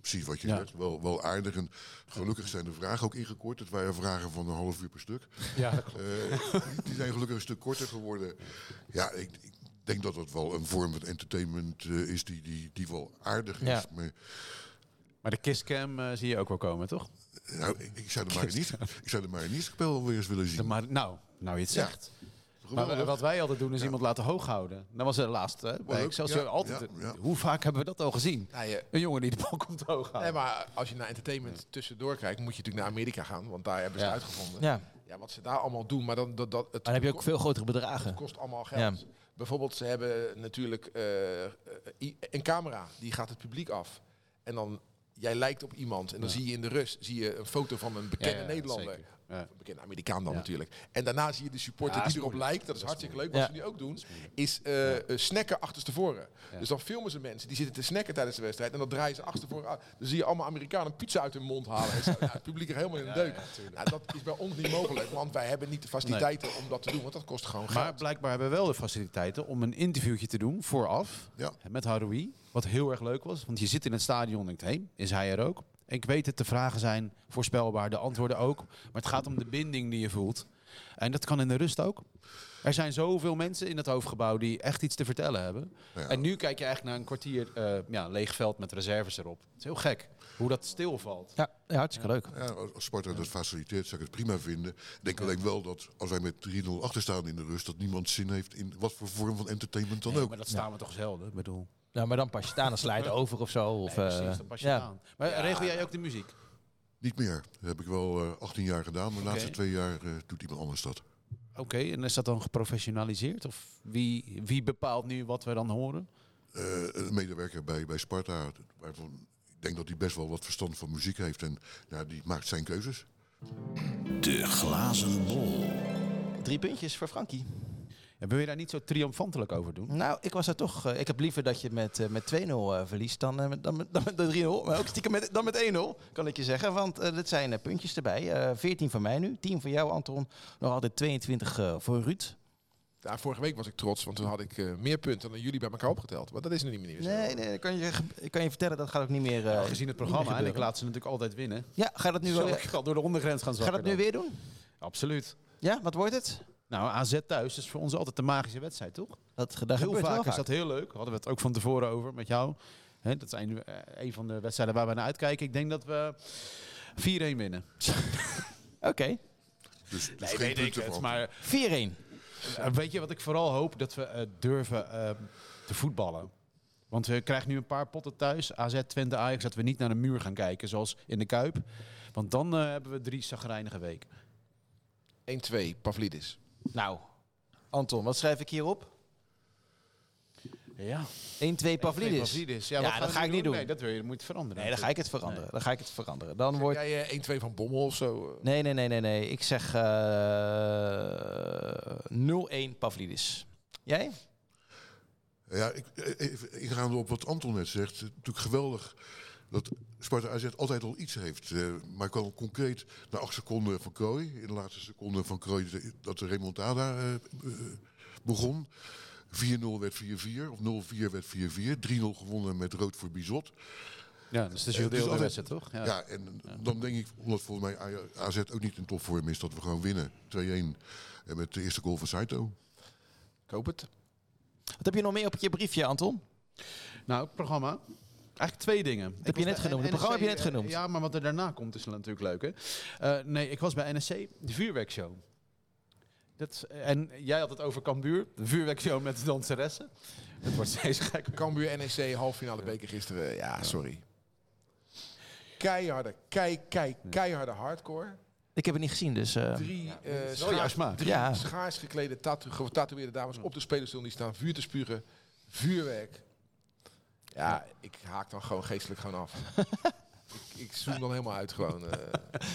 Precies wat je Ja. zegt. Wel, wel aardig. En gelukkig zijn de vragen ook ingekort. Het waren vragen van een half uur per stuk. Ja, dat klopt. Eh, die zijn gelukkig een stuk korter geworden. Ja, ik, ik denk dat dat wel een vorm van entertainment eh, is die, die, die wel aardig is. Ja. Maar Maar de kisscam eh, zie je ook wel komen, toch? nou, ik, ik zou er maar niet, ik zou er maar niet spel weer eens willen De zien. maar, nou, nou je het Ja. Maar wat wij altijd doen is iemand laten hoog houden. Dat was de laatste. Hè? Bij leuk. Excelsior Ja, altijd. ja, ja. Hoe vaak hebben we dat al gezien? Nou, je, Een jongen die de bal komt hoog nee, houden. maar als je naar entertainment tussendoor kijkt, moet je natuurlijk naar Amerika gaan, want daar hebben ze Ja. uitgevonden. Ja, Ja, wat ze daar allemaal doen, maar dan, dat, dat, het, maar dan heb je ook veel grotere het bedragen. kost allemaal geld. Bijvoorbeeld, ze hebben natuurlijk eh, eh, een camera, die gaat het publiek af. En dan, jij lijkt op iemand en dan zie je in de rust zie je een foto van een bekende Ja, ja, Nederlander. zeker. Ja. Bekende Amerikaan dan Ja. natuurlijk. En daarna zie je de supporter Ja, die erop lijkt. Dat is Dat is hartstikke leuk. Wat ze nu ook doen, is eh eh, snacken achterstevoren. Dus dan filmen ze mensen die zitten te snacken tijdens de wedstrijd. En dan draaien ze achterstevoren aan. Dan zie je allemaal Amerikanen pizza uit hun mond halen. En zo, ja, het publiek er helemaal in de deuk. nou, dat is bij ons niet mogelijk. Want wij hebben niet de faciliteiten om dat te doen. Want dat kost gewoon Maar geld. blijkbaar hebben we wel de faciliteiten om een interviewtje te doen vooraf Ja. met Haroui. Wat heel erg leuk was, want je zit in het stadion en denkt, hé, is hij er ook? Ik weet het, de vragen zijn voorspelbaar, de antwoorden ook. Maar het gaat om de binding die je voelt. En dat kan in de rust ook. Er zijn zoveel mensen in het hoofdgebouw die echt iets te vertellen hebben. Ja. En nu kijk je eigenlijk naar een kwartier eh, ja, leeg veld met reserves erop. Het is heel gek hoe dat stilvalt. Ja, ja hartstikke leuk. Ja, als Sparta dat faciliteert, zou ik het prima vinden. Ik denk alleen wel dat als wij met 3-0 achter staan in de rust, dat niemand zin heeft in wat voor vorm van entertainment dan Nee, ook. maar dat staan we toch zelden? Ik bedoel, Ja, maar dan pas je het aan, dan het over of zo. Of, nee, eh, precies, dan pas je ja. aan. Maar regel jij ook de muziek? Niet meer. Dat heb ik wel eh 18 jaar gedaan, maar de laatste twee jaar eh, doet iemand anders dat. Oké, en is dat dan geprofessionaliseerd? Of wie, wie bepaalt nu wat we dan horen? Eh, een medewerker bij, bij Sparta, waarvan ik denk dat hij best wel wat verstand van muziek heeft. En ja, die maakt zijn keuzes. De glazen bol. Drie puntjes voor Frankie. Ja, wil je daar niet zo triomfantelijk over doen? Nou, ik was er toch. eh, ik heb liever dat je met, eh, met 2-0 eh, verliest dan, met- dan, met- dan met de 3-0. Maar ook stiekem met, dan met 1-0, kan ik je zeggen. Want eh dit zijn puntjes erbij. Eh 14 van mij nu, 10 voor jou, Anton. Nog altijd 22 eh, voor Ruud. Ja, vorige week was ik trots, want toen had ik meer punten dan jullie bij elkaar opgeteld. Maar dat is nu niet meer zo. Nee, nee, ik kan je, ik kan je vertellen, dat gaat ook niet meer. eh, Nou, gezien het programma, en ik laat ze natuurlijk altijd winnen. Ja, ga je dat nu wel ik al door de ondergrens gaan Ga zakken dat nu dan? weer doen? Absoluut. Ja, wat wordt het? Nou, AZ thuis is voor ons altijd de magische wedstrijd, toch? Dat, daar heel vaak is dat heel leuk. Hadden we het ook van tevoren over met jou. Hè, dat is een, eh, een van de wedstrijden waar we naar uitkijken. Ik denk dat we 4-1 winnen. *laughs* Oké, Dus, dus geen punten voor Maar 4-1. eh, weet je wat ik vooral hoop? Dat we eh, durven eh, te voetballen. Want we krijgen nu een paar potten thuis. AZ, Twente, Ajax. Dat we niet naar de muur gaan kijken, zoals in de Kuip. Want dan hebben we drie zagrijnige weken. 1-2, Pavlidis. Nou, Anton, wat schrijf ik hierop? Ja. 1-2 Pavlidis. Pavlidis. Ja, wat gaan dat ga ik niet doen. Nee, dat wil je, dat moet je veranderen. Nee, dan ga ik het veranderen. Dan ga ik het veranderen. Dan wordt... Jij eh, 1-2 van Bommel of zo? Nee, nee, nee, nee, nee. Ik zeg eh 0-1 Pavlidis. Jij? Ja, ik, eh, even ingaande op wat Anton net zegt. Het is natuurlijk geweldig dat Sparta AZ altijd al iets heeft. eh, maar ik kan concreet na acht seconden van Krooi, in de laatste seconde van Krooi, de- dat de remontada eh, eh, begon. 4-0 werd 4-4, of 0-4 werd 4-4. 3-0 gewonnen met rood voor Bizot. Ja, dus het is heel is deel de altijd- wedstrijd, toch? Ja, en dan denk ik, omdat volgens mij AZ ook niet in topvorm is, dat we gewoon winnen. 2-1. En met de eerste goal van Saito. Ik hoop het. Wat heb je nog meer op je briefje, Anton? Nou, het programma. Eigenlijk twee dingen. heb je net genoemd. Het programma heb je net eh, genoemd. Ja, maar wat er daarna komt is natuurlijk leuk, hè? Eh, nee, ik was bij NSC, de vuurwerkshow. Dat, en jij had het over Cambuur, de vuurwerkshow met de danseressen. Het wordt steeds gekker. Cambuur NEC, halffinale beker gisteren. Ja, sorry. Keiharde, kei, kei, keiharde hardcore. Ik heb het niet gezien, dus... eh, Drie, eh, wel schaars- drie Ja. schaars geklede, tatoe- getatoeëerde dames op de spelerstoel die staan vuur te spugen. Vuurwerk. Ja, ik haak dan gewoon geestelijk gewoon af. *laughs* ik, ik zoom dan helemaal uit gewoon. eh. *laughs*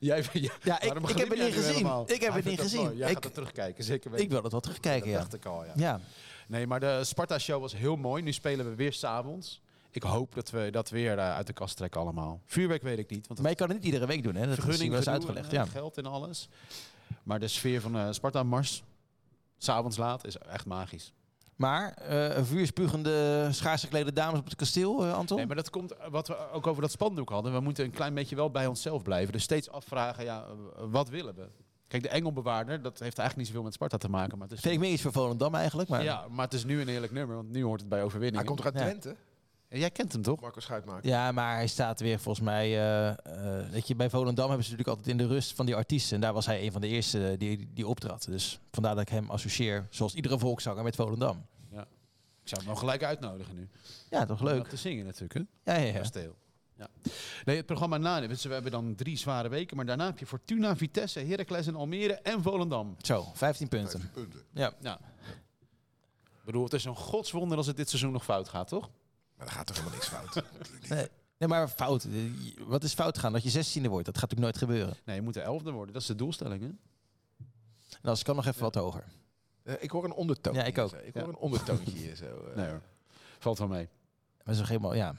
Jij, ja, Ja, ik- heb het niet gezien. helemaal? Ik heb Hij het niet gezien. mooi. Jij Ik- gaat het terugkijken, zeker weten. ik wil het wel terugkijken, ja. Dat dacht ik al, ja. Ja, Nee, maar de Sparta-show was heel mooi. Nu spelen we weer s'avonds. Ik hoop dat we dat weer eh, uit de kast trekken allemaal. Vuurwerk weet ik niet, want maar je kan het niet iedere week doen, hè? Dat is vergunning gedoe uitgelegd, en, ja. eh, geld en alles. Maar de sfeer van eh Sparta-mars, s'avonds laat, is echt magisch. Maar eh vuurspugende, schaars geklede dames op het kasteel, eh, Anton? Nee, maar dat komt eh, wat we ook over dat spandoek hadden. We moeten een klein beetje wel bij onszelf blijven. Dus steeds afvragen, ja, wat willen we? Kijk, de Engelbewaarder, dat heeft eigenlijk niet zoveel met Sparta te maken. Maar het is, Vind ik meer iets voor Volendam eigenlijk, maar... ja, maar het is nu een eerlijk nummer, want nu hoort het bij overwinning. Hij komt toch uit. Twente? Jij kent hem toch? Marco Schuitmaker. Ja, maar hij staat weer volgens mij. eh, eh, weet je, bij Volendam hebben ze natuurlijk altijd in de rust van die artiesten. En daar was hij een van de eerste die, die optrad. Dus vandaar dat ik hem associeer, zoals iedere volkszanger, met Volendam. Ik zou hem nog gelijk uitnodigen nu. Ja, toch Om leuk. dat te zingen natuurlijk, hè? Ja, ja, ja. Kasteel. Ja. Nee, het programma na. we hebben dan drie zware weken. Maar daarna heb je Fortuna, Vitesse, Heracles en Almere en Volendam. Zo, 15 punten. 15 punten. Ja. Ja. Ik bedoel, het is een godswonder als het dit seizoen nog fout gaat, toch? Maar er gaat toch helemaal niks fout. *laughs* Nee, nee, maar fout. Eh, Wat is fout gaan? Dat je 16e wordt. Dat gaat natuurlijk nooit gebeuren. Nee, je moet de elfde worden. Dat is de doelstelling, hè? En als kan nog even wat hoger. Eh, ik hoor een ondertoon. Ja, ik ook. zo. Ik hoor een ondertoontje hier zo. *laughs* eh. Nee hoor. Valt wel mee. Maar zo helemaal, ja.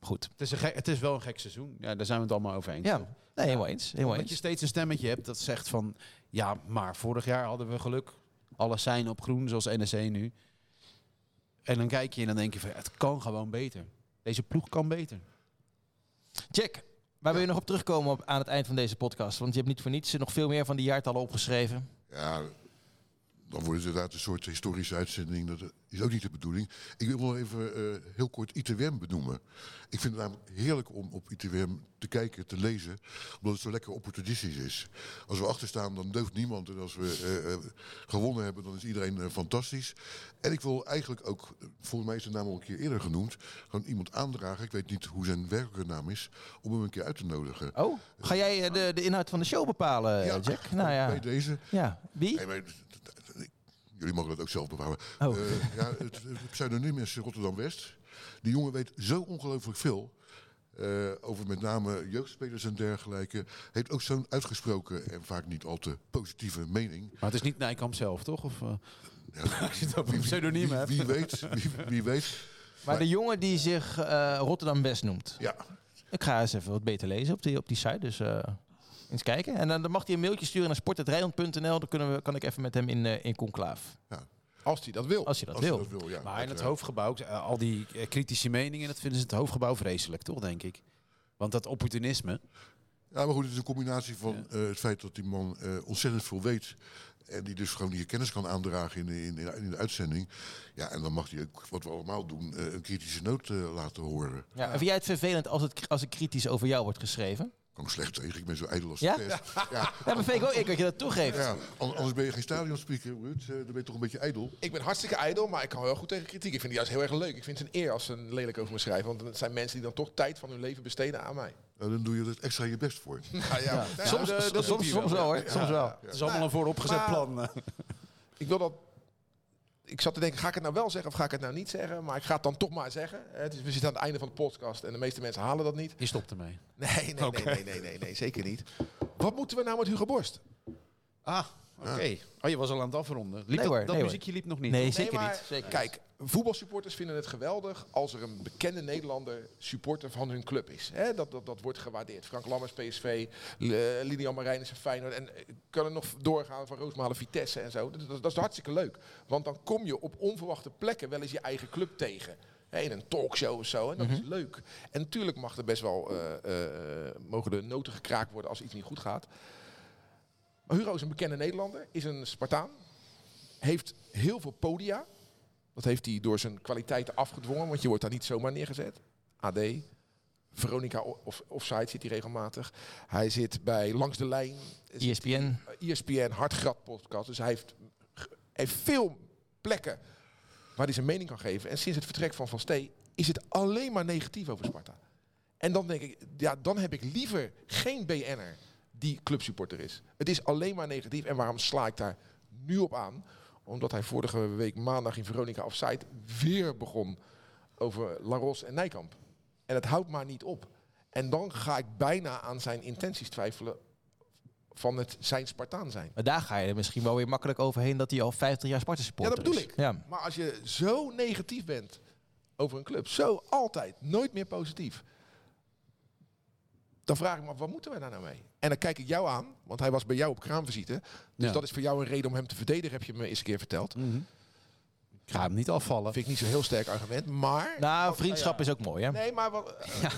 Goed. Het is, een gek- het is wel een gek seizoen. Ja, daar zijn we het allemaal over eens. Ja, nee, helemaal eens. Helemaal Dat je steeds een stemmetje hebt dat zegt van... Ja, maar vorig jaar hadden we geluk. Alles zijn op groen, zoals NEC nu. En dan kijk je en dan denk je van... Het kan gewoon beter. Deze ploeg kan beter. Jack, waar wil je nog op terugkomen op, aan het eind van deze podcast? Want je hebt niet voor niets nog veel meer van die jaartallen opgeschreven. Ja, dan wordt het inderdaad een soort historische uitzending. Dat is ook niet de bedoeling. Ik wil nog even eh, heel kort ITWM benoemen. Ik vind het namelijk heerlijk om op ITWM te kijken, te lezen. Omdat het zo lekker opportunistisch is. Als we achter staan, dan deugt niemand. En als we eh, eh, gewonnen hebben, dan is iedereen fantastisch. En ik wil eigenlijk ook, volgens mij is de naam al een keer eerder genoemd... gewoon iemand aandragen, ik weet niet hoe zijn werkelijke naam is... om hem een keer uit te nodigen. Oh, ga jij de, de inhoud van de show bepalen, Jack? Nou Bij ja. deze. ja. Wie? Maar, jullie mogen dat ook zelf bepalen. Oh. Eh, ja, het, het pseudoniem is Rotterdam-West. Die jongen weet zo ongelooflijk veel. eh, over met name jeugdspelers en dergelijke. Heeft ook zo'n uitgesproken en vaak niet al te positieve mening. Maar het is niet Nijkamp zelf, toch? Of, eh, Ja, *laughs* als je het over een pseudoniem wie, hebt. wie weet, wie, wie weet. Maar de jongen die zich eh, Rotterdam West noemt. Ja, Ik ga eens even wat beter lezen op die, op die site. Dus eh, eens kijken. En dan, dan mag hij een mailtje sturen naar sport.rijland.nl. Dan kunnen we, kan ik even met hem in, eh, in conclaaf. Als hij dat wil. Als je dat als wil. dat wil. Ja, Maar in het uiteraard. hoofdgebouw, eh, al die eh, kritische meningen, dat vinden ze in het hoofdgebouw vreselijk, toch, denk ik? Want dat opportunisme. Ja, maar goed, het is een combinatie van eh, het feit dat die man eh, ontzettend veel weet. En die dus gewoon die kennis kan aandragen in de, in, de- in de uitzending. Ja, en dan mag hij ook, wat we allemaal doen, eh, een kritische noot eh, laten horen. Ja. En vind jij het vervelend als, het, als er kritisch over jou wordt geschreven? Ik kan slecht tegen, ik ben zo ijdel als Ja? de pest. Ja, Ja, *laughs* maar vind ik ook ik dat je dat toegeeft. ja, an- anders ben je geen stadionspeaker, Ruud. Eh, dan ben je toch een beetje ijdel. Ik ben hartstikke ijdel, maar ik kan wel goed tegen kritiek. Ik vind het juist heel erg leuk. Ik vind het een eer als ze een lelijk over me schrijven. Want het zijn mensen die dan toch tijd van hun leven besteden aan mij. Nou, dan doe je er extra je best voor. *laughs* Ja, ja. Soms, dat- dat doet soms, wel hoor. Soms wel. Het is allemaal een vooropgezet Maar- plan. Ik wil dat. Ik zat te denken, ga ik het nou wel zeggen of ga ik het nou niet zeggen? Maar ik ga het dan toch maar zeggen. Het is, we zitten aan het einde van de podcast en de meeste mensen halen dat niet. Je stopt ermee. Nee, nee, nee, nee, nee, nee, nee, zeker niet. Wat moeten we nou met Hugo Borst? Ah, oké. Oh, je was al aan het afronden. Liep Nee dat, hoor, dat nee hoor. muziekje liep nog niet. Nee, zeker Nee, maar niet. Zeker Kijk, voetbalsupporters vinden het geweldig als er een bekende Nederlander supporter van hun club is. Hè, dat, dat, dat wordt gewaardeerd. Frank Lammers, PSV, eh, Lilian Marijnissen, Feyenoord. En eh, kan er nog doorgaan van Roosmalen, Vitesse en zo. Dat, dat, dat is hartstikke leuk. Want dan kom je op onverwachte plekken wel eens je eigen club tegen. Hè, in een talkshow of zo. En dat is leuk. En natuurlijk mag er best wel, eh, eh, mogen de noten gekraakt worden als iets niet goed gaat. Maar Hugo is een bekende Nederlander, is een Spartaan. Heeft heel veel podia. Dat heeft hij door zijn kwaliteiten afgedwongen, want je wordt daar niet zomaar neergezet. AD, Veronica of Offside zit hij regelmatig. Hij zit bij Langs de Lijn. ESPN. ESPN, Hartgrad podcast. Dus hij heeft, heeft veel plekken waar hij zijn mening kan geven. En sinds het vertrek van Van Stee is het alleen maar negatief over Sparta. En dan denk ik, ja, dan heb ik liever geen BN'er die clubsupporter is. Het is alleen maar negatief. En waarom sla ik daar nu op aan? Omdat hij vorige week maandag in Veronica Offside weer begon over Laros en Nijkamp. En het houdt maar niet op. En dan ga ik bijna aan zijn intenties twijfelen van het zijn Spartaan zijn. Maar daar ga je er misschien wel weer makkelijk overheen dat hij al 50 jaar Sparta Ja, supporter dat bedoel is. ik. Ja. Maar als je zo negatief bent over een club, zo altijd, nooit meer positief. Dan vraag ik me af, wat moeten we daar nou mee? En dan kijk ik jou aan, want hij was bij jou op kraamvisite. Dus Ja. dat is voor jou een reden om hem te verdedigen, heb je me eens een keer verteld. Mhm. Ik ga hem niet afvallen. Vind ik niet zo'n heel sterk argument, maar... Nou, vriendschap is ook mooi, hè? Nee, maar wat, *laughs* eh,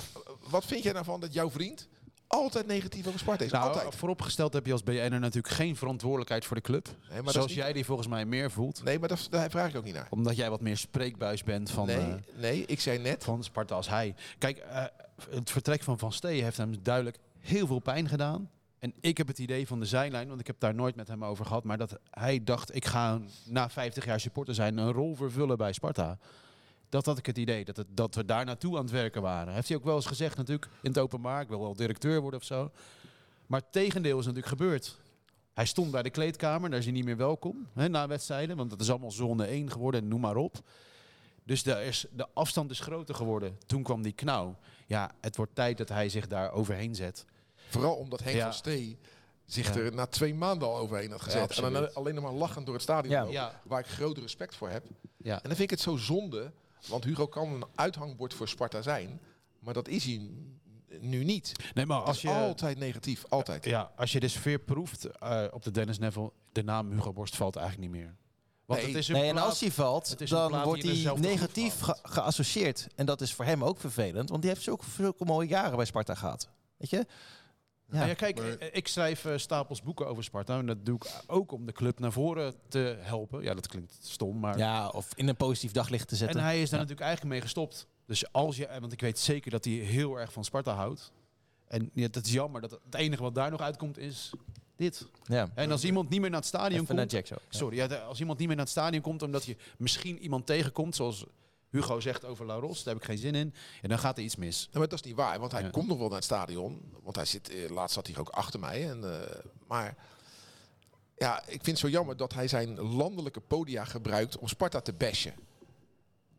wat vind jij nou van dat jouw vriend altijd negatief over Sparta is? Nou, altijd. vooropgesteld heb je als BN'er natuurlijk geen verantwoordelijkheid voor de club. Nee, maar Zoals niet- jij die volgens mij meer voelt. Nee, maar dat, daar vraag ik ook niet naar. Omdat jij wat meer spreekbuis bent van, nee, eh, nee, ik zei net... van Sparta als hij. Kijk, eh, het vertrek van Van Stee heeft hem duidelijk heel veel pijn gedaan. En ik heb het idee van de zijlijn, want ik heb daar nooit met hem over gehad, maar dat hij dacht, ik ga na 50 jaar supporter zijn een rol vervullen bij Sparta. Dat had ik het idee, dat, dat we daar naartoe aan het werken waren. Heeft hij ook wel eens gezegd natuurlijk in het openbaar, ik wil wel directeur worden of zo. Maar het tegendeel is natuurlijk gebeurd. Hij stond bij de kleedkamer, daar is hij niet meer welkom hè, na wedstrijden, want het is allemaal zone 1 geworden, noem maar op. Dus de, de afstand is groter geworden. Toen kwam die knauw. Ja, het wordt tijd dat hij zich daar overheen zet. Vooral omdat Henk Ja. van Stee zich Ja. er na twee maanden al overheen had gezet. en dan alleen nog maar lachend door het stadion Ja. lopen, Ja. Waar ik groot respect voor heb. Ja. En dan vind ik het zo zonde. Want Hugo kan een uithangbord voor Sparta zijn. Maar dat is hij nu niet. Nee, maar Als als je, altijd negatief. Altijd. ja, als je de sfeer proeft eh, op de Dennis Neville, de naam Hugo Borst valt eigenlijk niet meer. Want Nee. het is een Nee, en als hij valt, dan wordt hij negatief ge- geassocieerd. En dat is voor hem ook vervelend, want die heeft zulke, zulke mooie jaren bij Sparta gehad. Weet je? Ja. Nou ja, kijk, eh, ik schrijf eh, stapels boeken over Sparta. En dat doe ik ook om de club naar voren te helpen. Ja, dat klinkt stom, maar... Ja, of in een positief daglicht te en zetten. hij is daar Ja. natuurlijk eigenlijk mee gestopt. Dus als je... Want ik weet zeker dat hij heel erg van Sparta houdt. En ja, dat is jammer. Dat het enige wat daar nog uitkomt is dit. Ja. En als iemand niet meer naar het stadion Even naar komt... Jack zo. Ja. Sorry, ja, als iemand niet meer naar het stadion komt omdat je misschien iemand tegenkomt, zoals Hugo zegt over La Ros, daar heb ik geen zin in. En dan gaat er iets mis. Nou, maar dat is niet waar, want hij Ja. komt nog wel naar het stadion. Want hij zit, eh, laatst zat hij ook achter mij. En, eh, maar ja, ik vind het zo jammer dat hij zijn landelijke podia gebruikt om Sparta te bashen.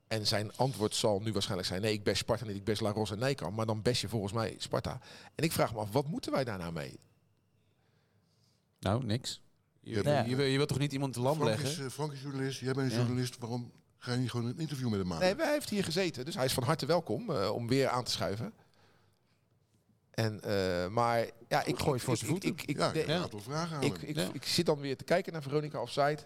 En zijn antwoord zal nu waarschijnlijk zijn: nee, ik bash Sparta niet, ik bash La Ros en Nijkamp. Maar dan bash je volgens mij Sparta. En ik vraag me af, wat moeten wij daar nou mee? Nou, niks. Je, Ja, je, je, wil- je wilt toch niet iemand lam Frank leggen? is, eh, Frank is journalist, jij bent een Ja. journalist. Waarom ga je niet gewoon een interview met hem maken? Nee, hij heeft hier gezeten, dus hij is van harte welkom eh, om weer aan te schuiven. En, eh, maar ja, ik gooi voor zijn ik- voeten. Ik, ik, ja, ik een aantal vragen aan ik, ik, Ja. ik zit dan weer te kijken naar Veronica Offside.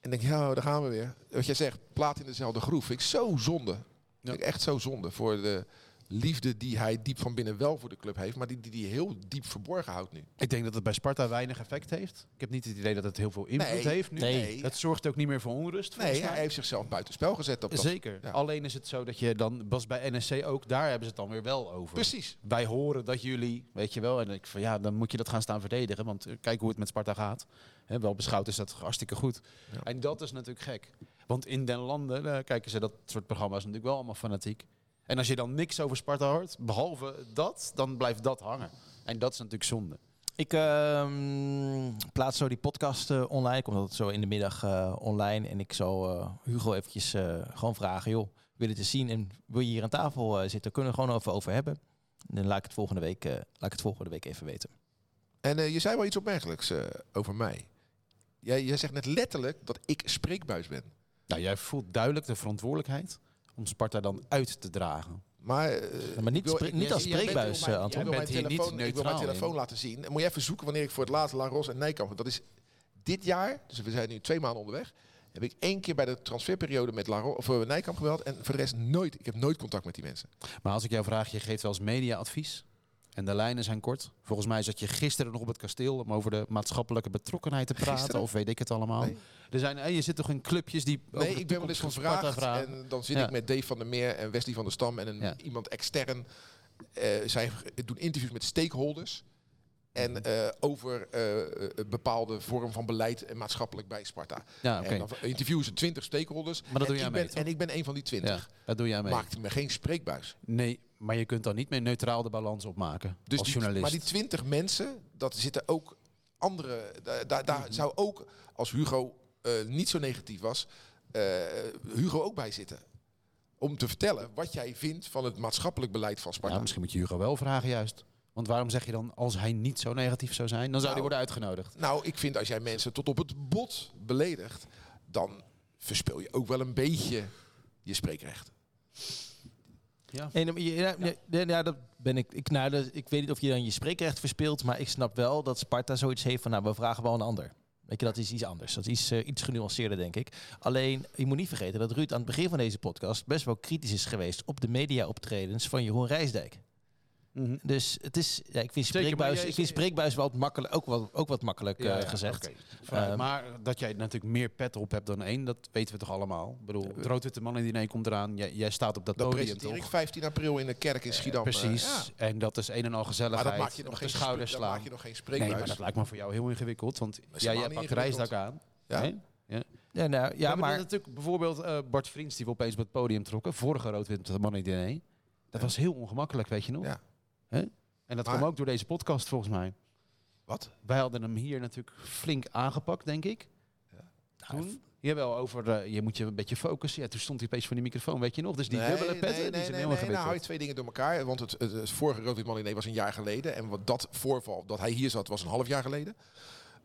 En denk, ja, daar gaan we weer. Wat jij zegt, plaat in dezelfde groef. Vind ik zo zonde. Vind ik echt zo zonde voor de liefde die hij diep van binnen wel voor de club heeft. Maar die die, die heel diep verborgen houdt nu. Ik denk dat het bij Sparta weinig effect heeft. Ik heb niet het idee dat het heel veel invloed Nee, heeft nu. nee. Het zorgt ook niet meer voor onrust. Nee, mij. hij heeft zichzelf buitenspel gezet. Op dat, Zeker. ja. Alleen is het zo dat je dan, was bij NSC ook, daar hebben ze het dan weer wel over. Precies. Wij horen dat jullie, weet je wel, en ik van ja, dan moet je dat gaan staan verdedigen, want eh, kijk hoe het met Sparta gaat. Wel beschouwd is dat hartstikke goed. Ja. En dat is natuurlijk gek. Want in den landen kijken ze dat soort programma's natuurlijk wel allemaal fanatiek. En als je dan niks over Sparta hoort, behalve dat, dan blijft dat hangen. En dat is natuurlijk zonde. Ik ehm, plaats zo die podcast eh, online. Komt dat zo in de middag eh, online. En ik zal eh, Hugo eventjes eh, gewoon vragen. Joh, wil je het eens zien en wil je hier aan tafel eh, zitten? Kunnen we gewoon over, over hebben. En dan laat ik het volgende week, eh, laat ik het volgende week even weten. En eh, je zei wel iets opmerkelijks eh, over mij. Jij, jij zegt net letterlijk dat ik spreekbuis ben. Nou, jij voelt duidelijk de verantwoordelijkheid om Sparta dan uit te dragen. Maar, eh, Ja, maar niet wil- niet als spreekbuis, ik wil mijn- eh, Anton. Ik wil mijn hier telefoon, niet ik wil mijn neutraal telefoon laten zien. En moet je even zoeken wanneer ik voor het laatst La Ros en Nijkamp... Dat is dit jaar, dus we zijn nu twee maanden onderweg... heb ik één keer bij de transferperiode met La Ros, of eh, Nijkamp gebeld. En voor de rest nooit. Ik heb nooit contact met die mensen. Maar als ik jou vraag, je geeft wel eens mediaadvies. En de lijnen zijn kort. Volgens mij zat je gisteren nog op het kasteel om over de maatschappelijke betrokkenheid te praten. Gisteren? Of weet ik het allemaal. Nee. Er zijn, je zit toch in clubjes die. Nee, ik ben wel eens gevraagd. vragen. En dan zit Ja. ik met Dave van der Meer en Wesley van der Stam... en een, Ja. iemand extern. eh, zij doen interviews met stakeholders... En eh, over een bepaalde vorm van beleid en maatschappelijk bij Sparta. Ja, oké. En dan interviewen ze 20 stakeholders. Maar dat en, doe jij ik ben, en ik ben een van die 20. Ja, dat doe jij mee. Maakt me geen spreekbuis. Nee, maar je kunt dan niet meer neutraal de balans opmaken. Dus als die, journalist. maar die 20 mensen, dat zitten ook andere. Daar, Mhm. zou ook, als Hugo niet zo negatief was, Hugo ook bij zitten. Om te vertellen wat jij vindt van het maatschappelijk beleid van Sparta. ja, misschien moet je Hugo wel vragen, juist. Want waarom zeg je dan, als hij niet zo negatief zou zijn, dan zou hij Nou, worden uitgenodigd? Nou, ik vind als jij mensen tot op het bot beledigt, dan verspil je ook wel een beetje je spreekrecht. Ja. Nee, nee, ja, ja, ja, ja, dat ben ik. Ik, nou, dat, ik weet niet of je dan je spreekrecht verspeelt, maar ik snap wel dat Sparta zoiets heeft van, nou, we vragen wel een ander. Weet je, dat is iets anders. Dat is iets, eh, iets genuanceerder, denk ik. Alleen, je moet niet vergeten dat Ruud aan het begin van deze podcast best wel kritisch is geweest op de media-optredens van Jeroen Rijsdijk. Mhm. Dus het is, ja, ik vind spreekbuis, ik vind spreekbuis wel wat makkelijk, ook, wel, ook wat makkelijk Ja, eh, ja, gezegd. Ehm, maar dat jij natuurlijk meer pet op hebt dan één, dat weten we toch allemaal? Ik bedoel, het rood-witte man in diner komt eraan. Jij, jij staat op dat, Dat podium, ik toch? 15 april in de kerk in Schiedam. eh, Precies. ja. En dat is een en al gezelligheid. Maar dat maak je nog geen, de schouders slaan. maak je nog geen nee, spreekbuis. maar dat lijkt me voor jou heel ingewikkeld. Want ja, jij niet pakt reisdak aan. Ja. Nee? Ja. Ja, nou, We ja hebben maar natuurlijk bijvoorbeeld eh, Bart Vriends, die we opeens op het podium trokken. Vorige rood-witte man in diner. Dat was heel ongemakkelijk, weet je nog? Ja. Hè? En dat Maar- kwam ook door deze podcast, volgens mij. Wat? Wij hadden hem hier natuurlijk flink aangepakt, denk ik. Toen. Jawel, over eh, je moet je een beetje focussen. Ja, toen stond hij opeens voor die microfoon, weet je nog? Dus die dubbele petten, nee, die nee, zijn heel nee, nou hou je twee dingen door elkaar. Want het, het, het vorige Rood Man was een jaar geleden. En wat dat voorval, dat hij hier zat, was een half jaar geleden.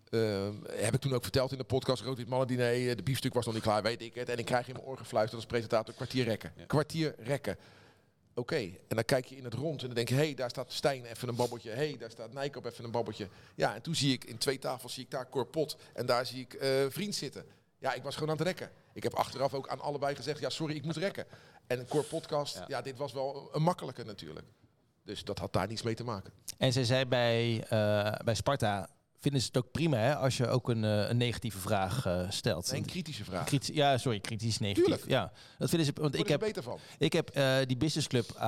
Ehm, heb ik toen ook verteld in de podcast Rood Mannen Diner. eh, De biefstuk was nog niet klaar, weet ik het. En ik krijg in mijn oor gefluisterd als presentator kwartier rekken. Kwartier rekken. Oké, en dan kijk je in het rond en dan denk je, hé, hey, daar staat Stijn even een babbeltje. Hé, hey, daar staat Nijkamp even een babbeltje. Ja, en toen zie ik in twee tafels, zie ik daar Cor Pot en daar zie ik eh, Vriend zitten. Ja, ik was gewoon aan het rekken. Ik heb achteraf ook aan allebei gezegd, ja, sorry, ik moet rekken. En een Cor Podcast, ja. Ja. dit was wel een makkelijke natuurlijk. Dus dat had daar niets mee te maken. En zij zei bij, eh, bij Sparta, vinden ze het ook prima hè, als je ook een, eh, een negatieve vraag eh, stelt. Een kritische vraag. Ja, sorry, kritisch negatief. Tuurlijk. Ja, dat vinden ze. Want Ik heb, beter van. ik heb eh, die businessclub eh,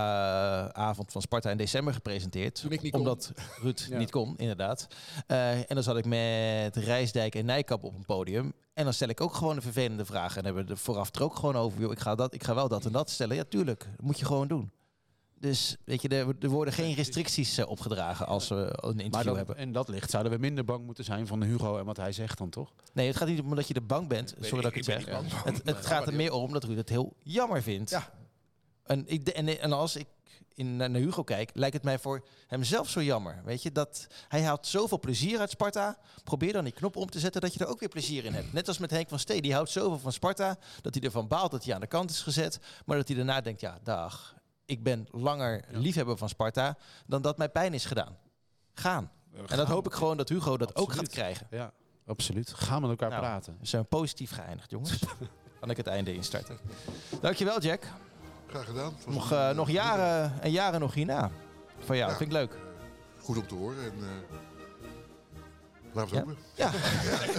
avond van Sparta in december gepresenteerd. Toen ik niet kon. omdat Ruud *laughs* Ja. niet kon, inderdaad. En dan zat ik met Rijsdijk en Nijkamp op een podium. En dan stel ik ook gewoon een vervelende vraag. En hebben we er vooraf er ook gewoon over. Joh, ik, ga dat, ik ga wel dat en dat stellen. Ja, tuurlijk. Dat moet je gewoon doen. Dus weet je, er, er worden geen restricties eh, opgedragen als we een Maar interview dan, hebben. en dat licht zouden we minder bang moeten zijn van Hugo en wat hij zegt dan toch? Nee, het gaat niet om dat je er bang bent. Sorry dat ik het zeg. bang. Het, het gaat er meer om dat Ruud het heel jammer vindt. Ja. En, ik, en, en als ik in, naar Hugo kijk, lijkt het mij voor hem zelf zo jammer. Weet je, dat hij haalt zoveel plezier uit Sparta. Probeer dan die knop om te zetten dat je er ook weer plezier in hebt. Net als met Henk van Stee. Die houdt zoveel van Sparta dat hij ervan baalt dat hij aan de kant is gezet. Maar dat hij daarna denkt, ja, dag. Ik ben langer liefhebber van Sparta dan dat mij pijn is gedaan. Gaan. En dat hoop ik gewoon dat Hugo dat ook gaat krijgen. Ja, absoluut. Ga met elkaar Nou, praten. We zijn positief geëindigd, jongens. *laughs* kan ik het einde instarten. Dankjewel, Jack. Graag gedaan. Nog, een, eh, nog jaren en jaren nog hierna. Van jou, Ja. vind ik leuk. Goed om te horen. En, eh, laten we Ja. Ja.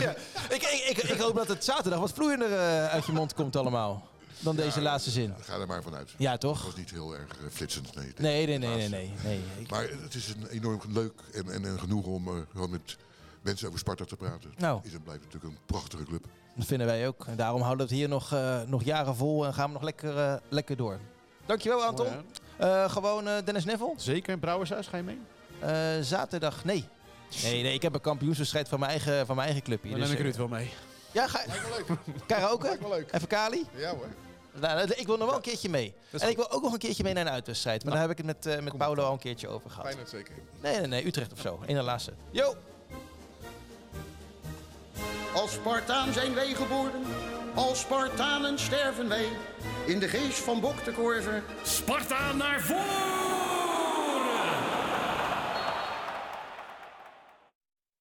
*laughs* ja. Ik, ik, ik, ik hoop dat het zaterdag wat vloeiender eh, uit je mond komt allemaal. Dan deze laatste zin. Ga er maar vanuit. Ja, Het toch? was niet heel erg eh, flitsend. Nee, Nee, nee, nee, nee, nee. Maar het is een enorm leuk en, en, en genoegen om eh, gewoon met mensen over Sparta te praten. Nou. Is en blijft natuurlijk een prachtige club. Dat vinden wij ook. En daarom houden we het hier nog, eh, nog jaren vol en gaan we nog lekker, lekker door. Dankjewel, Anton. Eh, gewoon Dennis Neville. Zeker in Brouwershuis, ga je mee? Eh, zaterdag, nee. Nee, nee, ik heb een kampioenswedstrijd van mijn eigen, van mijn eigen club hier. Dan dus, neem ik Ruud wel mee. Ja, ga Karaoke? wel leuk. Even Kali? Ja hoor. Nou, ik wil nog wel een keertje mee. En ik wil ook nog een keertje mee naar een uitwedstrijd. Maar daar heb ik het met, eh, met Paulo al een keertje over gehad. Feyenoord zeker. Nee, nee, nee, Utrecht of zo. In de laatste. Yo! Als Spartaan zijn wij geboren, als Spartanen sterven wij. In de geest van Bok de Korver Sparta naar voren!